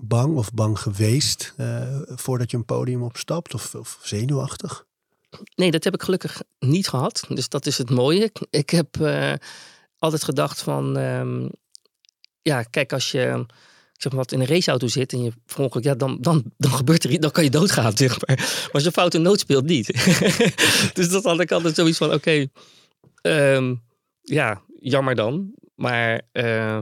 bang of bang geweest eh, voordat je een podium opstapt? Of, of zenuwachtig? Nee, dat heb ik gelukkig niet gehad. Dus dat is het mooie. Ik heb eh, altijd gedacht van... ehm, ja, kijk, als je ik zeg maar wat in een raceauto zit en je verongeluk, ja, dan, dan, dan gebeurt er iets, dan kan je doodgaan, zeg maar. Maar als je foute noot speelt, niet. dus dat had ik altijd zoiets van, oké, ehm, ja, jammer dan. Maar eh,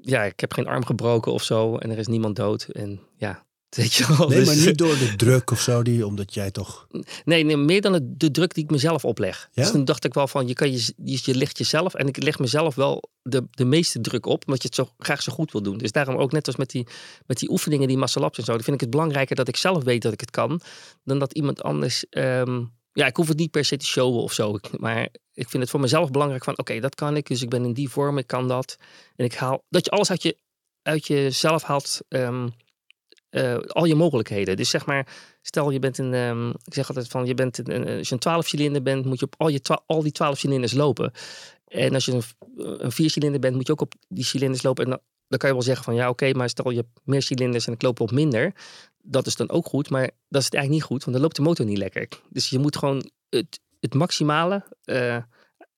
ja, ik heb geen arm gebroken of zo en er is niemand dood. En ja, weet je wel. Nee, dus- maar niet door de druk of zo, die, omdat jij toch... Nee, nee meer dan de druk die ik mezelf opleg. Ja? Dus toen dacht ik wel van, je, kan je, je, je legt jezelf... En ik leg mezelf wel de, de meeste druk op, omdat je het zo graag zo goed wil doen. Dus daarom ook net als met die, met die oefeningen, die muscle ups en zo... dan vind ik het belangrijker dat ik zelf weet dat ik het kan... dan dat iemand anders... ehm, ja, ik hoef het niet per se te showen of zo. Maar ik vind het voor mezelf belangrijk van... oké, dat kan ik, dus ik ben in die vorm, ik kan dat. En ik haal... Dat je alles uit, je, uit jezelf haalt... ehm, eh, al je mogelijkheden. Dus zeg maar, stel je bent een, ehm, ik zeg altijd van, je bent een, een- als je een 12 cilinder bent, moet je op al, je al die 12 cilinders lopen. En als je een, een 4 cilinder bent, moet je ook op die cilinders lopen. En dan, dan kan je wel zeggen van, ja oké, maar stel je hebt meer cilinders en ik loop op minder. Dat is dan ook goed, maar dat is het eigenlijk niet goed, want dan loopt de motor niet lekker. Dus je moet gewoon het, het maximale eh,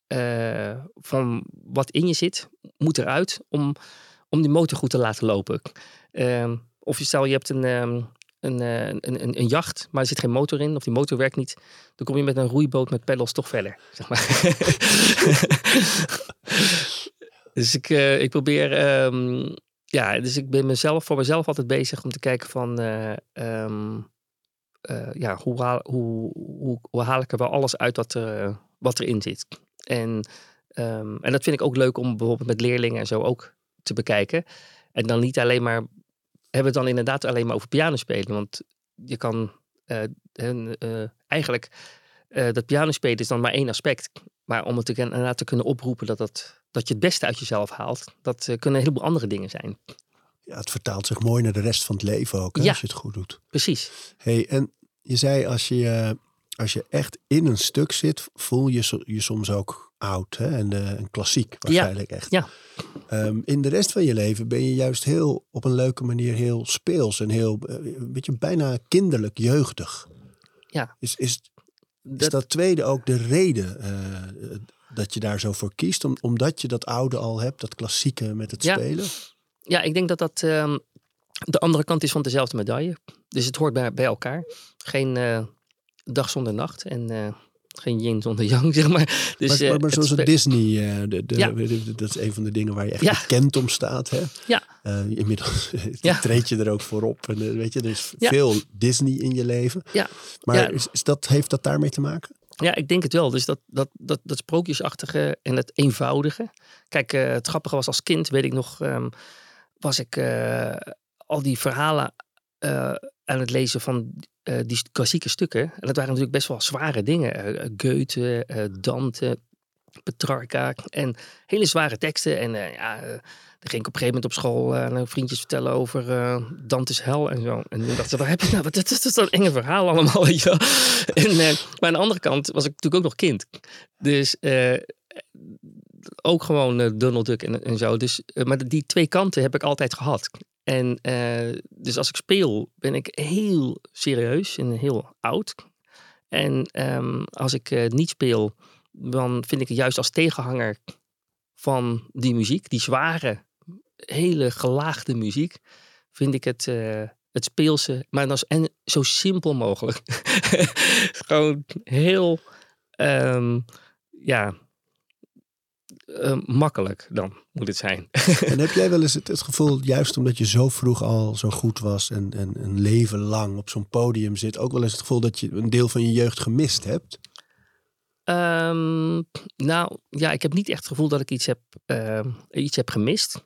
eh, van wat in je zit, moet eruit om, om die motor goed te laten lopen. Ehm, of je stel je hebt een, ehm, een, eh, een, een, een jacht, maar er zit geen motor in, of die motor werkt niet, dan kom je met een roeiboot met pedals toch verder. Zeg maar. dus ik, ik probeer ehm, ja, dus ik ben mezelf, voor mezelf altijd bezig om te kijken van... eh, ehm, eh, ja, hoe haal, hoe, hoe, hoe haal ik er wel alles uit wat, er, wat erin zit. En, ehm, en dat vind ik ook leuk om bijvoorbeeld met leerlingen en zo ook te bekijken. En dan niet alleen maar... Hebben we het dan inderdaad alleen maar over piano spelen. Want je kan... eh, en, eh, eigenlijk... eh, dat piano spelen is dan maar één aspect. Maar om het inderdaad te kunnen oproepen dat, dat, dat je het beste uit jezelf haalt... dat eh, kunnen een heleboel andere dingen zijn. Ja, het vertaalt zich mooi naar de rest van het leven ook, hè, Ja. als je het goed doet. Precies. Hey, en je zei als je, eh, als je echt in een stuk zit, voel je je soms ook oud hè? En, eh, en klassiek waarschijnlijk echt. ja. Ehm, in de rest van je leven ben je juist heel op een leuke manier heel speels en heel eh, een beetje bijna kinderlijk jeugdig. Ja. Is, is, is Dat- dat tweede ook de reden eh, dat je daar zo voor kiest? Om, omdat je dat oude al hebt, dat klassieke met het Ja. spelen? Ja, ik denk dat dat ehm, de andere kant is van dezelfde medaille. Dus het hoort bij, bij elkaar. Geen eh, dag zonder nacht en eh, geen yin zonder yang, zeg maar. Dus, maar, eh, maar, maar het zoals het Disney, eh, de, de, Ja. de- dat is een van de dingen waar je echt Ja. bekend om staat. Hè? Ja. Eh, inmiddels treed je er ook voor op. En, eh, weet je, er is veel Disney in je leven. Ja. Maar. Is, is dat, heeft dat daarmee te maken? Ja, ik denk het wel. Dus dat, dat, dat, dat sprookjesachtige en het eenvoudige. Kijk, eh, het grappige was als kind, weet ik nog, ehm, was ik eh, al die verhalen eh, aan het lezen van die klassieke stukken. En dat waren natuurlijk best wel zware dingen. Goethe, Dante, Petrarca en hele zware teksten. En ja, ging ik op een gegeven moment op school eh, aan vriendjes vertellen over eh, Dante's hel en zo. En toen dacht ze, waar heb je nou? Wat dat is zo'n enge verhaal allemaal, wel. En, eh, maar aan de andere kant was ik natuurlijk ook nog kind. Dus ook gewoon Donald Duck en, en zo. Dus, maar die twee kanten heb ik altijd gehad. En dus als ik speel, ben ik heel serieus en heel oud. En ehm, als ik niet speel, dan vind ik het juist als tegenhanger van die muziek, die zware, hele gelaagde muziek, vind ik het, eh, het speelse, maar dan en zo simpel mogelijk. Gewoon heel, ehm, ja, eh, makkelijk dan moet het zijn. En heb jij wel eens het, het gevoel, juist omdat je zo vroeg al zo goed was en, en een leven lang op zo'n podium zit, ook wel eens het gevoel dat je een deel van je jeugd gemist hebt? Ehm, nou ja, ik heb niet echt het gevoel dat ik iets heb, ehm, iets heb gemist.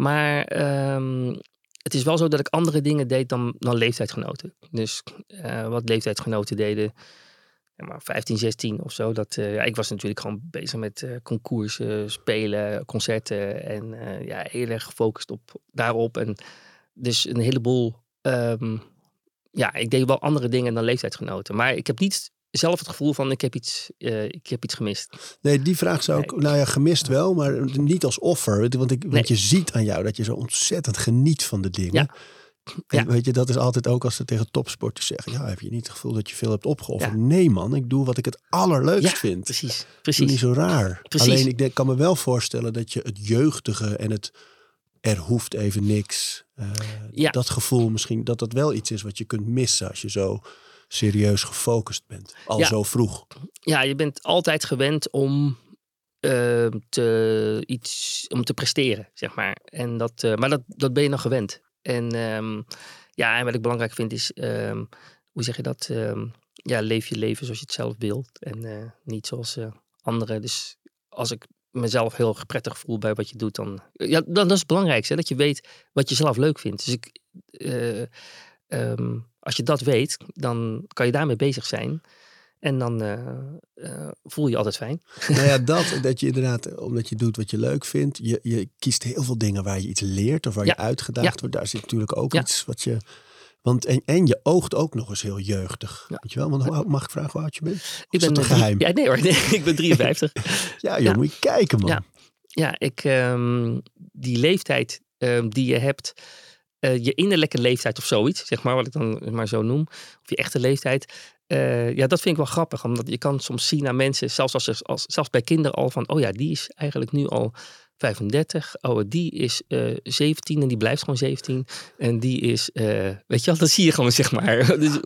Maar ehm, het is wel zo dat ik andere dingen deed dan, dan leeftijdgenoten. Dus eh, wat leeftijdsgenoten deden, ja, maar 15, 16 of zo. Dat, eh, ja, ik was natuurlijk gewoon bezig met eh concoursen, spelen, concerten. En ja, heel erg gefocust op, daarop. En dus een heleboel... ehm, ja, ik deed wel andere dingen dan leeftijdsgenoten. Maar ik heb niet zelf het gevoel van ik heb iets, eh, ik heb iets gemist. Nee, die vraag zou ik, nou ja, gemist wel, maar niet als offer. Want, ik, want Nee. je ziet aan jou dat je zo ontzettend geniet van de dingen. Ja. En Ja. weet je, dat is altijd ook als ze tegen topsporters zeggen, ja, heb je niet het gevoel dat je veel hebt opgeofferd? Ja. Nee man, ik doe wat ik het allerleukst Ja, vind. Precies, Doe niet precies. zo raar. Precies. Alleen ik denk, kan me wel voorstellen dat je het jeugdige en het er hoeft even niks. Ja. Dat gevoel misschien, dat dat wel iets is wat je kunt missen als je zo serieus gefocust bent. Al Ja. zo vroeg. Ja, je bent altijd gewend om, eh, te, iets, om te presteren, zeg maar. En dat, eh, maar dat, dat ben je dan gewend. En ehm, ja, en wat ik belangrijk vind is, ehm, hoe zeg je dat? Ehm, ja, leef je leven zoals je het zelf wilt. En eh, niet zoals anderen. Dus als ik mezelf heel prettig voel bij wat je doet, dan... Ja, dan dat is het belangrijkste, hè, dat je weet wat je zelf leuk vindt. Dus ik... eh, ehm, als je dat weet, dan kan je daarmee bezig zijn. En dan eh, eh, voel je je altijd fijn. nou ja, dat, dat je inderdaad, omdat je doet wat je leuk vindt, je, je kiest heel veel dingen waar je iets leert of waar Ja. je uitgedaagd Ja. wordt. Daar zit natuurlijk ook Ja. iets wat je. Want en, en je oogt ook nog eens heel jeugdig. Weet je wel? Want hoe mag ik vragen hoe oud je bent? Of Ik ben een drie- geheim? Ja, nee hoor, nee, ik ben 53. Ja, joh, Ja. moet je kijken, man. Ja. ja, ik, ehm, die leeftijd ehm, die je hebt, eh, je innerlijke leeftijd of zoiets, zeg maar, wat ik dan maar zo noem, of je echte leeftijd. eh, ja, dat vind ik wel grappig, omdat je kan soms zien aan mensen, zelfs, als, als, zelfs bij kinderen al van, oh ja, die is eigenlijk nu al 35. Oh, die is eh 17 en die blijft gewoon 17. En die is, weet je wel, dat zie je gewoon, zeg maar. Dus,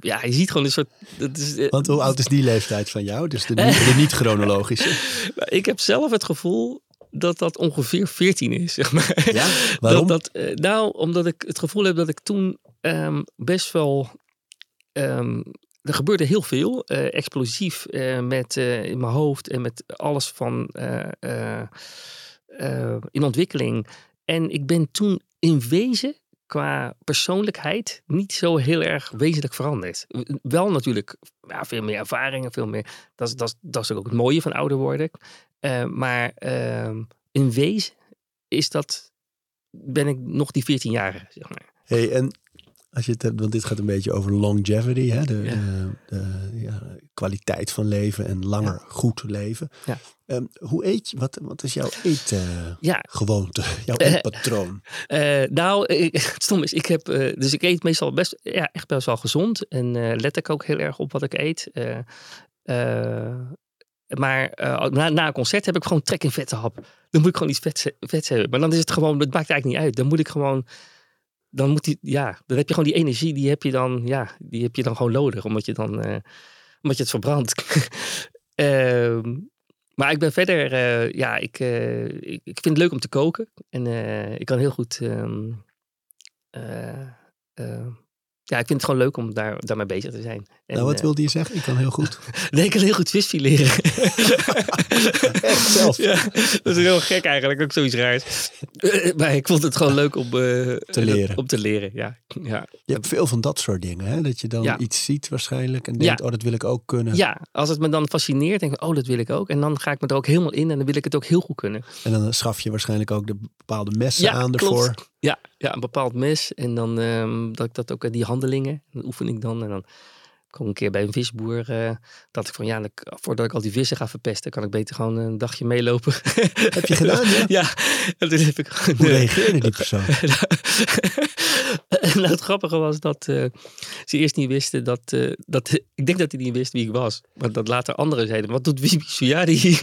ja, je ziet gewoon een soort... Dat is, Want hoe oud is die leeftijd van jou? Dus de, niet- de niet-chronologische. Ik heb zelf het gevoel dat dat ongeveer 14 is, zeg maar. Ja? Waarom? Dat, dat, eh, nou, omdat ik het gevoel heb dat ik toen ehm, best wel... ehm, er gebeurde heel veel, eh, explosief eh, met, in mijn hoofd en met alles van in ontwikkeling. En ik ben toen in wezen qua persoonlijkheid niet zo heel erg wezenlijk veranderd. Wel natuurlijk ja, veel meer ervaringen, veel meer. Dat dat, dat is ook het mooie van ouder worden. Eh, maar ehm, in wezen is dat, ben ik nog die 14-jarige, zeg maar. Hey, en als je het hebt, want dit gaat een beetje over longevity, hè? De, Ja. de, de, ja, kwaliteit van leven en langer goed leven. Ja. Ehm, hoe eet je? Wat, wat is jouw Ja, eetgewoonte, jouw Eh, eetpatroon? Eh, nou, ik, het stom is, ik heb, eh, dus ik eet meestal best, ja, echt best wel gezond. En eh, let ik ook heel erg op wat ik eet. Maar eh, na, na een concert heb ik gewoon trek in vette hap. Dan moet ik gewoon iets vets, hebben. Maar dan is het gewoon, dat maakt eigenlijk niet uit. Dan moet ik gewoon, dan moet die, ja, dan heb je gewoon die energie, die heb je dan, ja, die heb je dan gewoon nodig. Omdat je dan, eh, omdat je het verbrandt. Ehm, maar ik ben verder, eh, ja, ik, ik, ik vind het leuk om te koken. En ik kan heel goed. ehm, eh, eh, ja, ik vind het gewoon leuk om daar, daarmee bezig te zijn. En, nou, wat eh, wilde je zeggen? Ik kan heel goed. nee, ik kan heel goed vis fileren. Echt zelf? ja, dat is heel gek eigenlijk, ook zoiets raars. Eh, maar ik vond het gewoon leuk om eh, Te leren. Om te leren, ja. ja. Je hebt veel van dat soort dingen, hè? Dat je dan Ja. iets ziet waarschijnlijk en denkt, Ja. oh, dat wil ik ook kunnen. Ja, als het me dan fascineert, denk ik, oh, dat wil ik ook. En dan ga ik me er ook helemaal in en dan wil ik het ook heel goed kunnen. En dan schaf je waarschijnlijk ook de bepaalde messen Ja, aan klopt. ervoor. Ja, ja, een bepaald mes. En dan ehm, dat ik dat ook, eh, die handelingen, dat oefen ik dan. En dan kom ik een keer bij een visboer. eh, dat ik van ja, voordat ik al die vissen ga verpesten, kan ik beter gewoon een dagje meelopen. Heb je gedaan, ja? ja, en toen heb ik gewoon. Hoe eh, reageerde die persoon? en nou, het grappige was dat eh, ze eerst niet wisten dat, dat... Ik denk dat hij niet wist wie ik was. Maar dat later anderen zeiden, wat doet Wibi Suyari hier?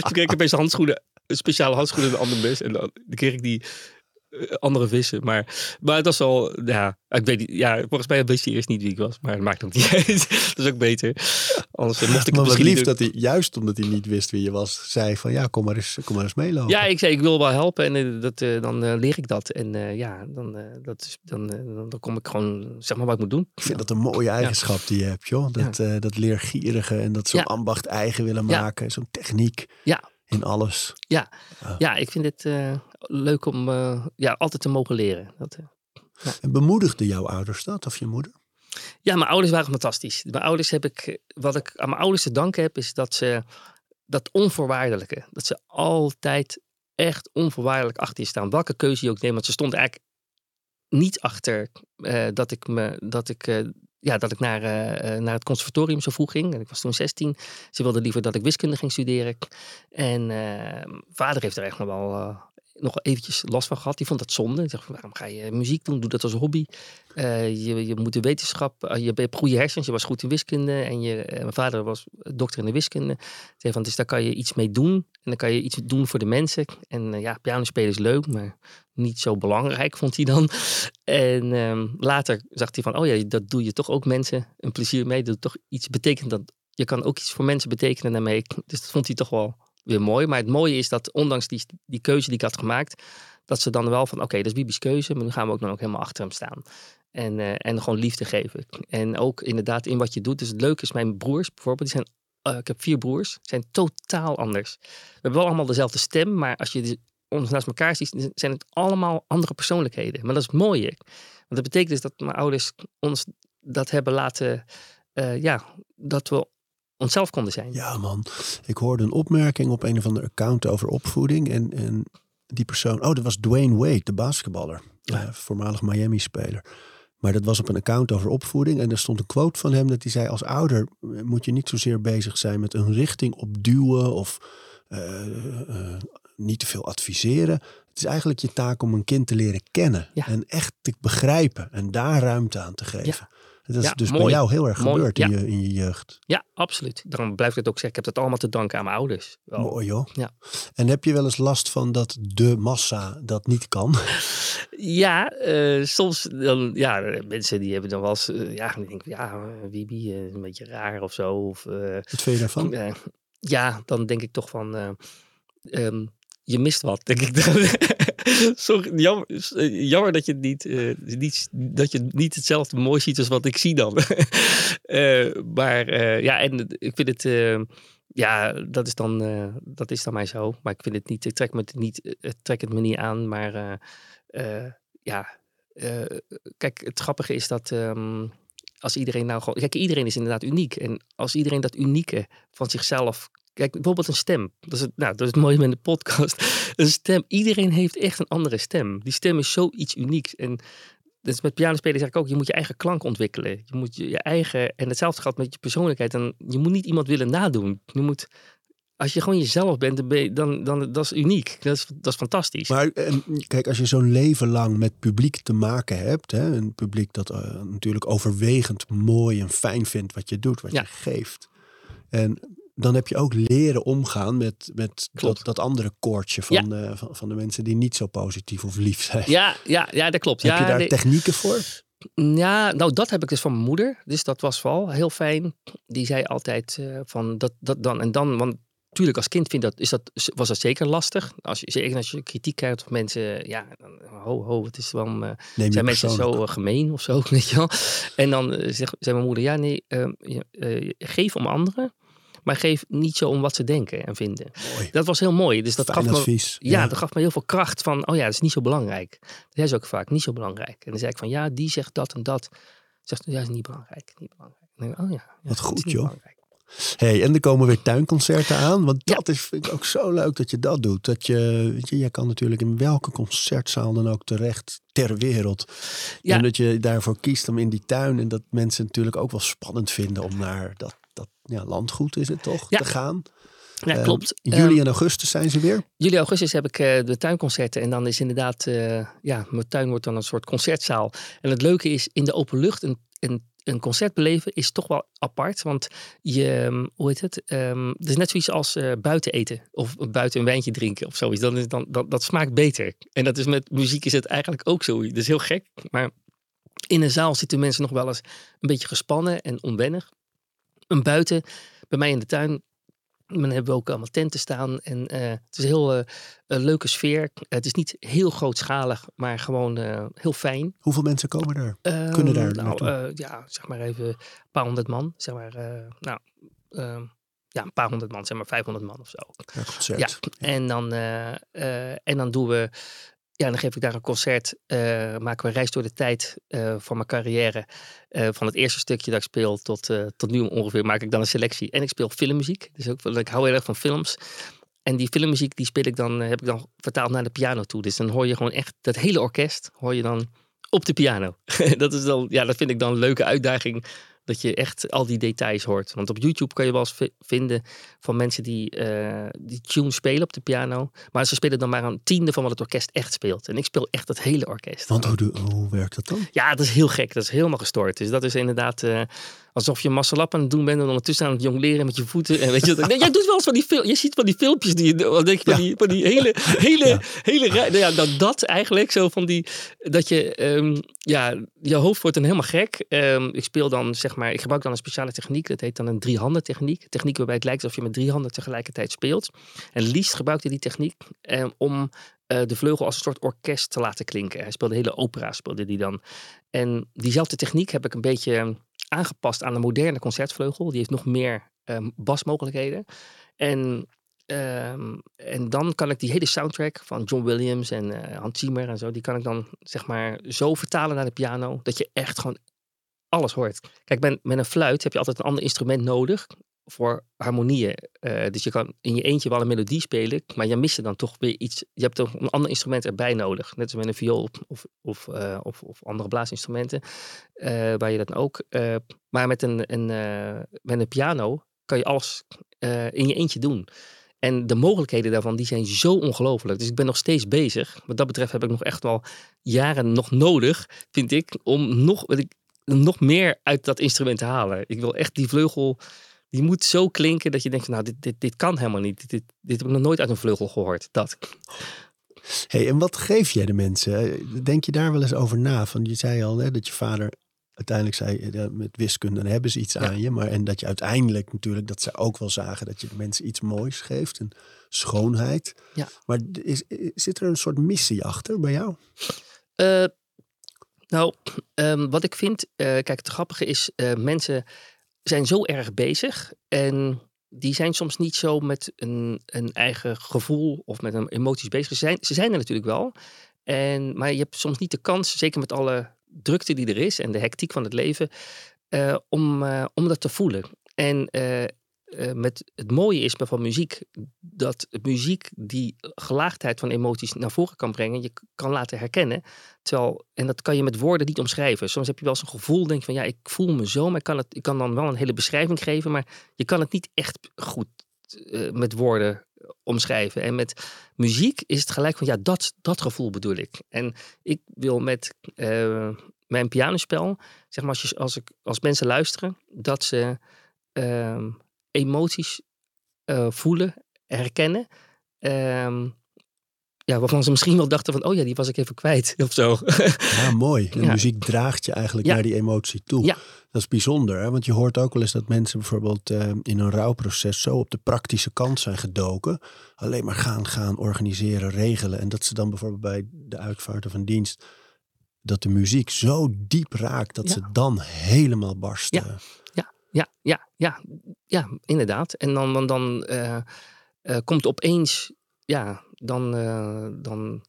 Toen kreeg ik opeens handschoenen, speciale handschoenen en een ander mes. En dan, kreeg ik die andere vissen. Maar, maar het was al, ja, ik weet niet, ja, volgens mij wist hij eerst niet wie ik was. Maar het maakt ook niet uit. dat is ook beter. Anders eh, mocht ik Maar het misschien lief dat hij, juist omdat hij niet wist wie je was, zei van ja, kom maar eens, kom maar eens meelopen. Ja, ik zei, ik wil wel helpen en eh, dat, eh, dan eh, leer ik dat. En eh, ja, dan, eh, dat is, dan, eh, dan, kom ik gewoon, zeg maar wat ik moet doen. Ik vind dat een mooie eigenschap die je hebt, joh. Dat, eh, dat leergierige en dat zo'n ambacht eigen willen maken. Zo'n techniek Ja. In alles. Ja, ik vind het eh, leuk om eh, ja, altijd te mogen leren. Dat, eh. En bemoedigde jouw ouders dat, of je moeder? Ja, mijn ouders waren fantastisch. Mijn ouders heb ik, wat ik aan mijn ouders te danken heb, is dat ze dat onvoorwaardelijke, dat ze altijd echt onvoorwaardelijk achter je staan. Welke keuze je ook neemt, want ze stond eigenlijk niet achter dat ik me, dat ik, eh, ja, dat ik naar, eh, eh, naar het conservatorium zo vroeg ging. Ik was toen 16. Ze wilden liever dat ik wiskunde ging studeren. En mijn vader heeft er echt nog wel nog eventjes last van gehad. Die vond dat zonde. Zegt, van, waarom ga je muziek doen? Doe dat als hobby. Eh, je, je moet de wetenschap, eh, je hebt goede hersens, je was goed in wiskunde. En je, eh, mijn vader was dokter in de wiskunde. Zei van, dus daar kan je iets mee doen. En dan kan je iets doen voor de mensen. En eh, ja, piano spelen is leuk, maar niet zo belangrijk, vond hij dan. En ehm, later zag hij van, oh ja, dat doe je toch ook mensen een plezier mee. Dat toch iets betekent dat, je kan ook iets voor mensen betekenen daarmee. Dus dat vond hij toch wel mooi. Maar het mooie is dat ondanks die, die keuze die ik had gemaakt, dat ze dan wel van, oké, dat is Bibi's keuze, maar nu gaan we ook dan ook helemaal achter hem staan. En, eh, en gewoon liefde geven. En ook inderdaad in wat je doet. Dus het leuke is, mijn broers bijvoorbeeld, die zijn, eh, ik heb vier broers, zijn totaal anders. We hebben wel allemaal dezelfde stem, maar als je ons naast elkaar ziet, zijn het allemaal andere persoonlijkheden. Maar dat is het mooie. Want dat betekent dus dat mijn ouders ons dat hebben laten, eh, ja, dat we onszelf konden zijn. Ja, man. Ik hoorde een opmerking op een of ander account over opvoeding. En, en die persoon, oh, dat was Dwayne Wade, de basketballer. Ja. eh, voormalig Miami-speler. Maar dat was op een account over opvoeding. En er stond een quote van hem dat hij zei: Als ouder eh, moet je niet zozeer bezig zijn met een richting opduwen of eh, niet te veel adviseren. Het is eigenlijk je taak om een kind te leren kennen Ja. en echt te begrijpen en daar ruimte aan te geven. Dat is Ja, dus bij jou heel erg Mooi, gebeurd in, ja. je, in je jeugd. Ja, absoluut. Daarom blijf ik het ook zeggen. Ik heb het allemaal te danken aan mijn ouders. Wel. Mooi joh. Ja. En heb je wel eens last van dat de massa dat niet kan? Ja, eh, soms dan, ja, mensen die hebben dan wel eens, eh, ja, die denken, ja, Wibi, eh, een beetje raar of zo. Of, Wat vind je daarvan? ja, dan denk ik toch van, eh, ehm, je mist wat, denk ik dan. Sorry, jammer, eh, dat je niet, uh, niet, dat je niet hetzelfde mooi ziet als wat ik zie dan. uh, maar uh, ja, en ik vind het, ja, dat is, dan, dat is dan mij zo. Maar ik vind het niet, ik trek, me het, niet, het trek het me niet aan. Maar ja, kijk, het grappige is dat um, als iedereen nou gewoon, kijk, iedereen is inderdaad uniek. En als iedereen dat unieke van zichzelf Kijk, bijvoorbeeld een stem. Dat is het, nou, dat is het mooie met de podcast. Een stem. Iedereen heeft echt een andere stem. Die stem is zoiets unieks. En dus met pianospelen zeg ik ook, je moet je eigen klank ontwikkelen. Je moet je, je eigen, en hetzelfde gaat met je persoonlijkheid. En je moet niet iemand willen nadoen. Je moet, als je gewoon jezelf bent, dan, dan, dan dat is uniek. Dat is, dat is fantastisch. Maar en, kijk, als je zo'n leven lang met publiek te maken hebt, hè, een publiek dat uh, natuurlijk overwegend mooi en fijn vindt wat je doet, wat ja. je geeft. En dan heb je ook leren omgaan met, met dat, dat andere koortje van, ja. uh, van, van, de mensen die niet zo positief of lief zijn. Ja, ja, ja dat klopt. Heb ja, je daar technieken voor? Ja, nou dat heb ik dus van mijn moeder. Dus dat was vooral heel fijn. Die zei altijd uh, van dat, dat dan en dan. Want natuurlijk als kind vind dat, is dat, was dat zeker lastig. Als je, zeker als je kritiek krijgt op mensen, ja, dan, ho, ho, het is wel, uh, zijn mensen zo gemeen of zo, weet je wel. En dan zegt, zei mijn moeder, ja nee, geef om anderen maar geef niet zo om wat ze denken en vinden. Mooi. Dat was heel mooi. Dus dat Fijn gaf me, advies. ja, dat gaf me heel veel kracht van, oh ja, dat is niet zo belangrijk. Dat is ook vaak niet zo belangrijk. En dan zei ik van, ja, die zegt dat en dat. Zegt, ja, is niet belangrijk, niet belangrijk. En dan, oh ja, ja Wat goed, joh. belangrijk. Hey, en er komen weer tuinconcerten aan. Want Ja. dat is, vind ik ook zo leuk dat je dat doet. Dat je, weet je, jij kan natuurlijk in welke concertzaal dan ook terecht ter wereld. Ja. En dat je daarvoor kiest om in die tuin. En dat mensen natuurlijk ook wel spannend vinden om naar dat ja, landgoed is het toch, Ja. te gaan. Ja, Eh, klopt. Juli Ehm, en augustus zijn ze weer. Juli, augustus heb ik eh, de tuinconcerten. En dan is inderdaad, eh, ja, mijn tuin wordt dan een soort concertzaal. En het leuke is, in de open lucht een, een, een concert beleven is toch wel apart. Want je, ehm, hoe heet het? Ehm, het is net zoiets als eh, buiten eten. Of buiten een wijntje drinken of zoiets. Dan is dan, dat, dat smaakt beter. En dat is met muziek is het eigenlijk ook zo. Dat is heel gek. Maar in een zaal zitten mensen nog wel eens een beetje gespannen en onwennig. En buiten, bij mij in de tuin, dan hebben we ook allemaal tenten staan. En eh, het is een heel eh, een leuke sfeer. het is niet heel grootschalig, maar gewoon eh, heel fijn. Hoeveel mensen komen er? Ehm, Kunnen daar nou, ja, zeg maar even een paar honderd man. Zeg maar, nou, ehm, ja, een paar honderd man, zeg maar 500 man of zo. Ja. Ja, en dan, en dan doen we, ja, dan geef ik daar een concert. eh, maken we reis door de tijd eh, van mijn carrière. Eh, van het eerste stukje dat ik speel tot, tot nu ongeveer maak ik dan een selectie. En ik speel filmmuziek. Dus ook, ik hou heel erg van films. En die filmmuziek die speel ik dan, heb ik dan vertaald naar de piano toe. Dus dan hoor je gewoon echt dat hele orkest hoor je dan op de piano. dat, is dan, ja, dat vind ik dan een leuke uitdaging. Dat je echt al die details hoort. Want op YouTube kan je wel eens vi- vinden van mensen die, eh die tunes spelen op de piano. Maar ze spelen dan maar een tiende van wat het orkest echt speelt. En ik speel echt het hele orkest. Want hoe, hoe werkt dat dan? Ja, dat is heel gek. Dat is helemaal gestoord. Dus dat is inderdaad eh, alsof je massalap aan het doen bent en ondertussen aan het jongleren met je voeten. En weet je, nee, jij doet wel eens van die fil- Je ziet van die filmpjes die je, denk je van die, van die hele, hele, Ja. hele rij. Nou ja, dat, dat eigenlijk zo van die, dat je, ehm, ja, je hoofd wordt dan helemaal gek. Ehm, ik speel dan, zeg maar, ik gebruik dan een speciale techniek. Dat heet dan een driehanden techniek. Techniek waarbij het lijkt alsof je met drie handen tegelijkertijd speelt. En Liest gebruikte die techniek eh, om eh, de vleugel als een soort orkest te laten klinken. Hij speelde hele opera, speelde die dan. En diezelfde techniek heb ik een beetje ehm, aangepast aan de moderne concertvleugel. Die heeft nog meer ehm, basmogelijkheden. En, ehm, en dan kan ik die hele soundtrack van John Williams en eh, Hans Zimmer en zo, die kan ik dan zeg maar zo vertalen naar de piano, dat je echt gewoon alles hoort. Kijk, met, met een fluit heb je altijd een ander instrument nodig voor harmonieën. Dus je kan in je eentje wel een melodie spelen, maar je mist er dan toch weer iets. Je hebt toch een ander instrument erbij nodig. Net als met een viool of, of, eh, of, of andere blaasinstrumenten, eh, waar je dat ook. maar met een, een, met een piano kan je alles in je eentje doen. En de mogelijkheden daarvan die zijn zo ongelooflijk. Dus ik ben nog steeds bezig. Wat dat betreft heb ik nog echt wel jaren nog nodig, vind ik, om nog, ik, nog meer uit dat instrument te halen. Ik wil echt die vleugel, die moet zo klinken dat je denkt, van, nou, dit, dit, dit kan helemaal niet. Dit, dit, dit heb ik nog nooit uit een vleugel gehoord. Dat. Hey, en wat geef jij de mensen? Denk je daar wel eens over na? Van, je zei al hè, dat je vader uiteindelijk zei ja, met wiskunde dan hebben ze iets aan je. Maar en dat je uiteindelijk natuurlijk, dat ze ook wel zagen dat je mensen iets moois geeft. En schoonheid. Ja. Maar is, zit er een soort missie achter bij jou? Eh, nou, ehm, wat ik vind, eh, kijk, het grappige is, eh, mensen zijn zo erg bezig en die zijn soms niet zo met een, een eigen gevoel of met een emoties bezig. Ze zijn, ze zijn er natuurlijk wel, en, maar je hebt soms niet de kans, zeker met alle drukte die er is en de hectiek van het leven, om, om dat te voelen. En uh, met het mooie is van muziek dat muziek die gelaagdheid van emoties naar voren kan brengen. Je kan laten herkennen. Terwijl, en dat kan je met woorden niet omschrijven. Soms heb je wel zo'n gevoel, denk van ja, ik voel me zo, maar ik kan, het, ik kan dan wel een hele beschrijving geven, maar je kan het niet echt goed uh, met woorden omschrijven. En met muziek is het gelijk van ja, dat, dat gevoel bedoel ik. En ik wil met uh, mijn pianospel, zeg maar, als, je, als, ik, als mensen luisteren, dat ze ehm, emoties uh, voelen, herkennen. Um, ja, waarvan ze misschien wel dachten van, oh ja, die was ik even kwijt of zo. Ja, mooi. De ja. muziek draagt je eigenlijk ja. naar die emotie toe. Ja. Dat is bijzonder, hè? want je hoort ook wel eens dat mensen bijvoorbeeld uh, in een rouwproces zo op de praktische kant zijn gedoken. Alleen maar gaan, gaan, organiseren, regelen. En dat ze dan bijvoorbeeld bij de uitvaart of een dienst, dat de muziek zo diep raakt dat ze dan helemaal barsten. Ja ja, ja, ja, inderdaad. En dan, dan, dan uh, uh, komt opeens, ja, dan, uh, dan,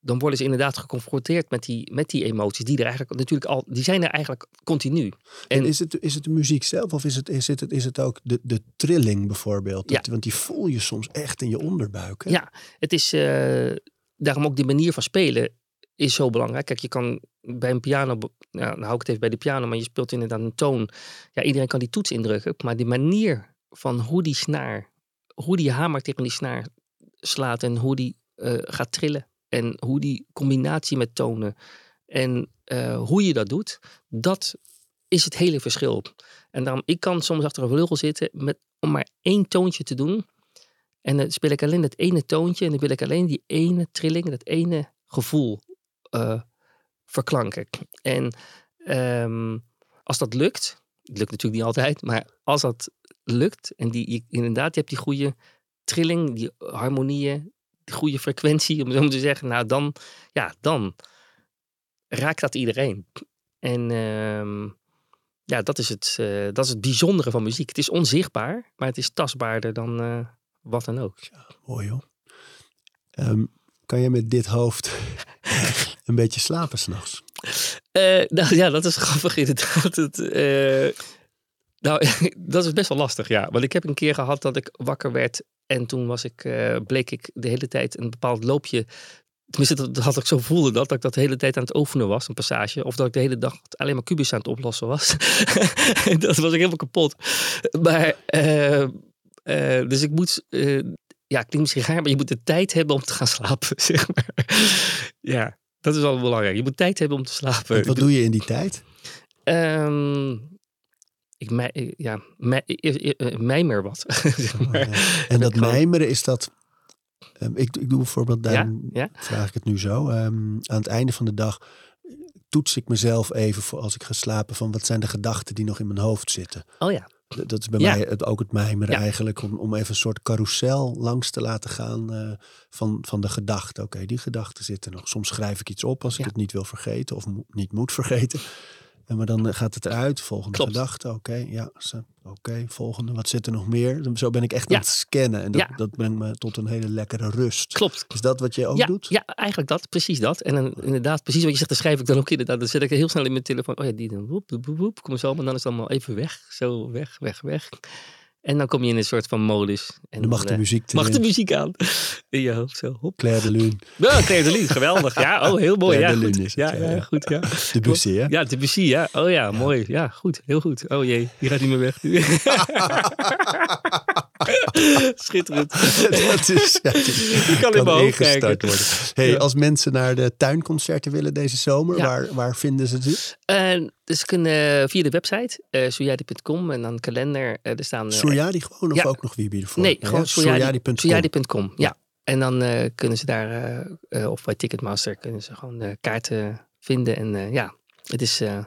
dan worden ze inderdaad geconfronteerd met die, met die emoties. Die er eigenlijk natuurlijk al, die zijn er eigenlijk continu. En, en is, het, is het de muziek zelf of is het, is het, is het ook de, de trilling bijvoorbeeld? Ja. Want die voel je soms echt in je onderbuik. Hè? Ja, het is daarom ook die manier van spelen is zo belangrijk. Kijk, je kan bij een piano, nou, hou ik het even bij de piano, maar je speelt inderdaad een toon. Ja, iedereen kan die toets indrukken, maar die manier van hoe die snaar, hoe die hamer tegen die snaar slaat en hoe die uh, gaat trillen en hoe die combinatie met tonen en uh, hoe je dat doet, dat is het hele verschil. En daarom, ik kan soms achter een vleugel zitten met, om maar één toontje te doen. En dan speel ik alleen dat ene toontje en dan wil ik alleen die ene trilling, dat ene gevoel uh, verklanken. En um, als dat lukt, het lukt natuurlijk niet altijd, maar als dat lukt en die, je, inderdaad, je hebt die goede trilling, die harmonieën, die goede frequentie, om zo te zeggen, nou dan, ja, dan raakt dat iedereen. En um, ja, dat is, het, uh, dat is het bijzondere van muziek. Het is onzichtbaar, maar het is tastbaarder dan uh, wat dan ook. Ja, mooi hoor. Um, kan je met dit hoofd een beetje slapen s'nachts? Uh, nou ja, dat is grappig inderdaad. Het, uh, nou, dat is best wel lastig, ja. Want ik heb een keer gehad dat ik wakker werd en toen was ik, uh, bleek ik de hele tijd een bepaald loopje Tenminste, dat had ik zo voelde dat, dat ik dat de hele tijd aan het oefenen was, een passage. Of dat ik de hele dag alleen maar kubus aan het oplossen was. dat was ik helemaal kapot. Maar, dus ik moet, ja, klinkt misschien raar, maar je moet de tijd hebben om te gaan slapen, zeg maar. Ja, dat is wel belangrijk. Je moet tijd hebben om te slapen. En wat doe je in die tijd? Um, ik mij, ja, mij, mijmer wat. zeg maar. oh, ja. En dat mijmeren is dat. Um, ik, ik doe bijvoorbeeld, daar ja? Ja? vraag ik het nu zo. Um, aan het einde van de dag toets ik mezelf even voor als ik ga slapen van wat zijn de gedachten die nog in mijn hoofd zitten. Oh ja. Dat is bij ja. mij het, ook het mijmeren ja. eigenlijk. Om, om even een soort carousel langs te laten gaan uh, van, van de gedachten. Oké, okay, die gedachten zitten nog. Soms schrijf ik iets op als ik het niet wil vergeten of mo niet moet vergeten. En maar dan gaat het eruit. Volgende Klopt. gedachte. Oké, okay, ja. Oké, okay, volgende. Wat zit er nog meer? Zo ben ik echt aan het scannen. En dat, dat brengt me tot een hele lekkere rust. Klopt. Is dat wat je ook ja, doet? Ja, eigenlijk dat. Precies dat. En dan, inderdaad, precies wat je zegt, dan schrijf ik dan ook inderdaad. Dan zet ik heel snel in mijn telefoon. Oh ja, die dan. Woep, woep, woep, kom zo. Maar dan is het allemaal even weg. Zo, weg, weg, weg. En dan kom je in een soort van modus. En dan mag de muziek Mag de muziek aan. In je hoofd zo. Hop. Claire de Lune. Ja, Claire de Lune. Geweldig. Ja, oh, heel mooi. Claire ja, de goed. Lune is het, ja, ja, goed. Ja. Debussy, hè? Ja, Debussy, ja. Oh ja, ja, mooi. Ja, goed. Heel goed. Oh jee, die gaat niet meer weg. Schitterend. dat is, ja, die kan, kan in mijn hoofd kijken. Worden. Hey, ja. Als mensen naar de tuinconcerten willen deze zomer, ja. waar, waar vinden ze het? Uh, dus ze kunnen via de website, uh, soyadi.com en dan kalender. Uh, er staan, Soyadi gewoon of ook nog wie ervoor? Nee, gewoon soyadi.com. Soyadi ja. En dan kunnen ze daar, of bij Ticketmaster, kunnen ze gewoon kaarten vinden. En ja, het is, uh,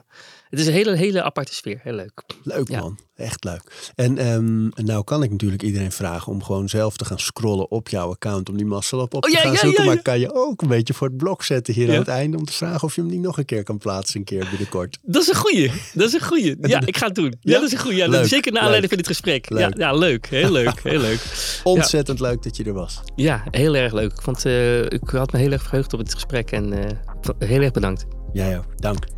het is een hele, hele aparte sfeer. Heel leuk. Leuk man, echt leuk. En um, nou kan ik natuurlijk iedereen vragen om gewoon zelf te gaan scrollen op jouw account. Om die mazzel op, op oh, te gaan zoeken. Maar kan je ook een beetje voor het blok zetten hier aan het einde. Om te vragen of je hem niet nog een keer kan plaatsen een keer binnenkort. Dat is een goeie. Dat is een goeie. Ja, ik ga het doen. Ja, dat is een goeie. Ja, zeker naar aanleiding van dit gesprek. Ja, ja, leuk. Heel leuk. Heel leuk. Ontzettend leuk dat je er was. Ja, heel erg leuk. Ik, vond, uh, ik had me heel erg verheugd op het gesprek. En uh, heel erg bedankt. Jij ook. Dank.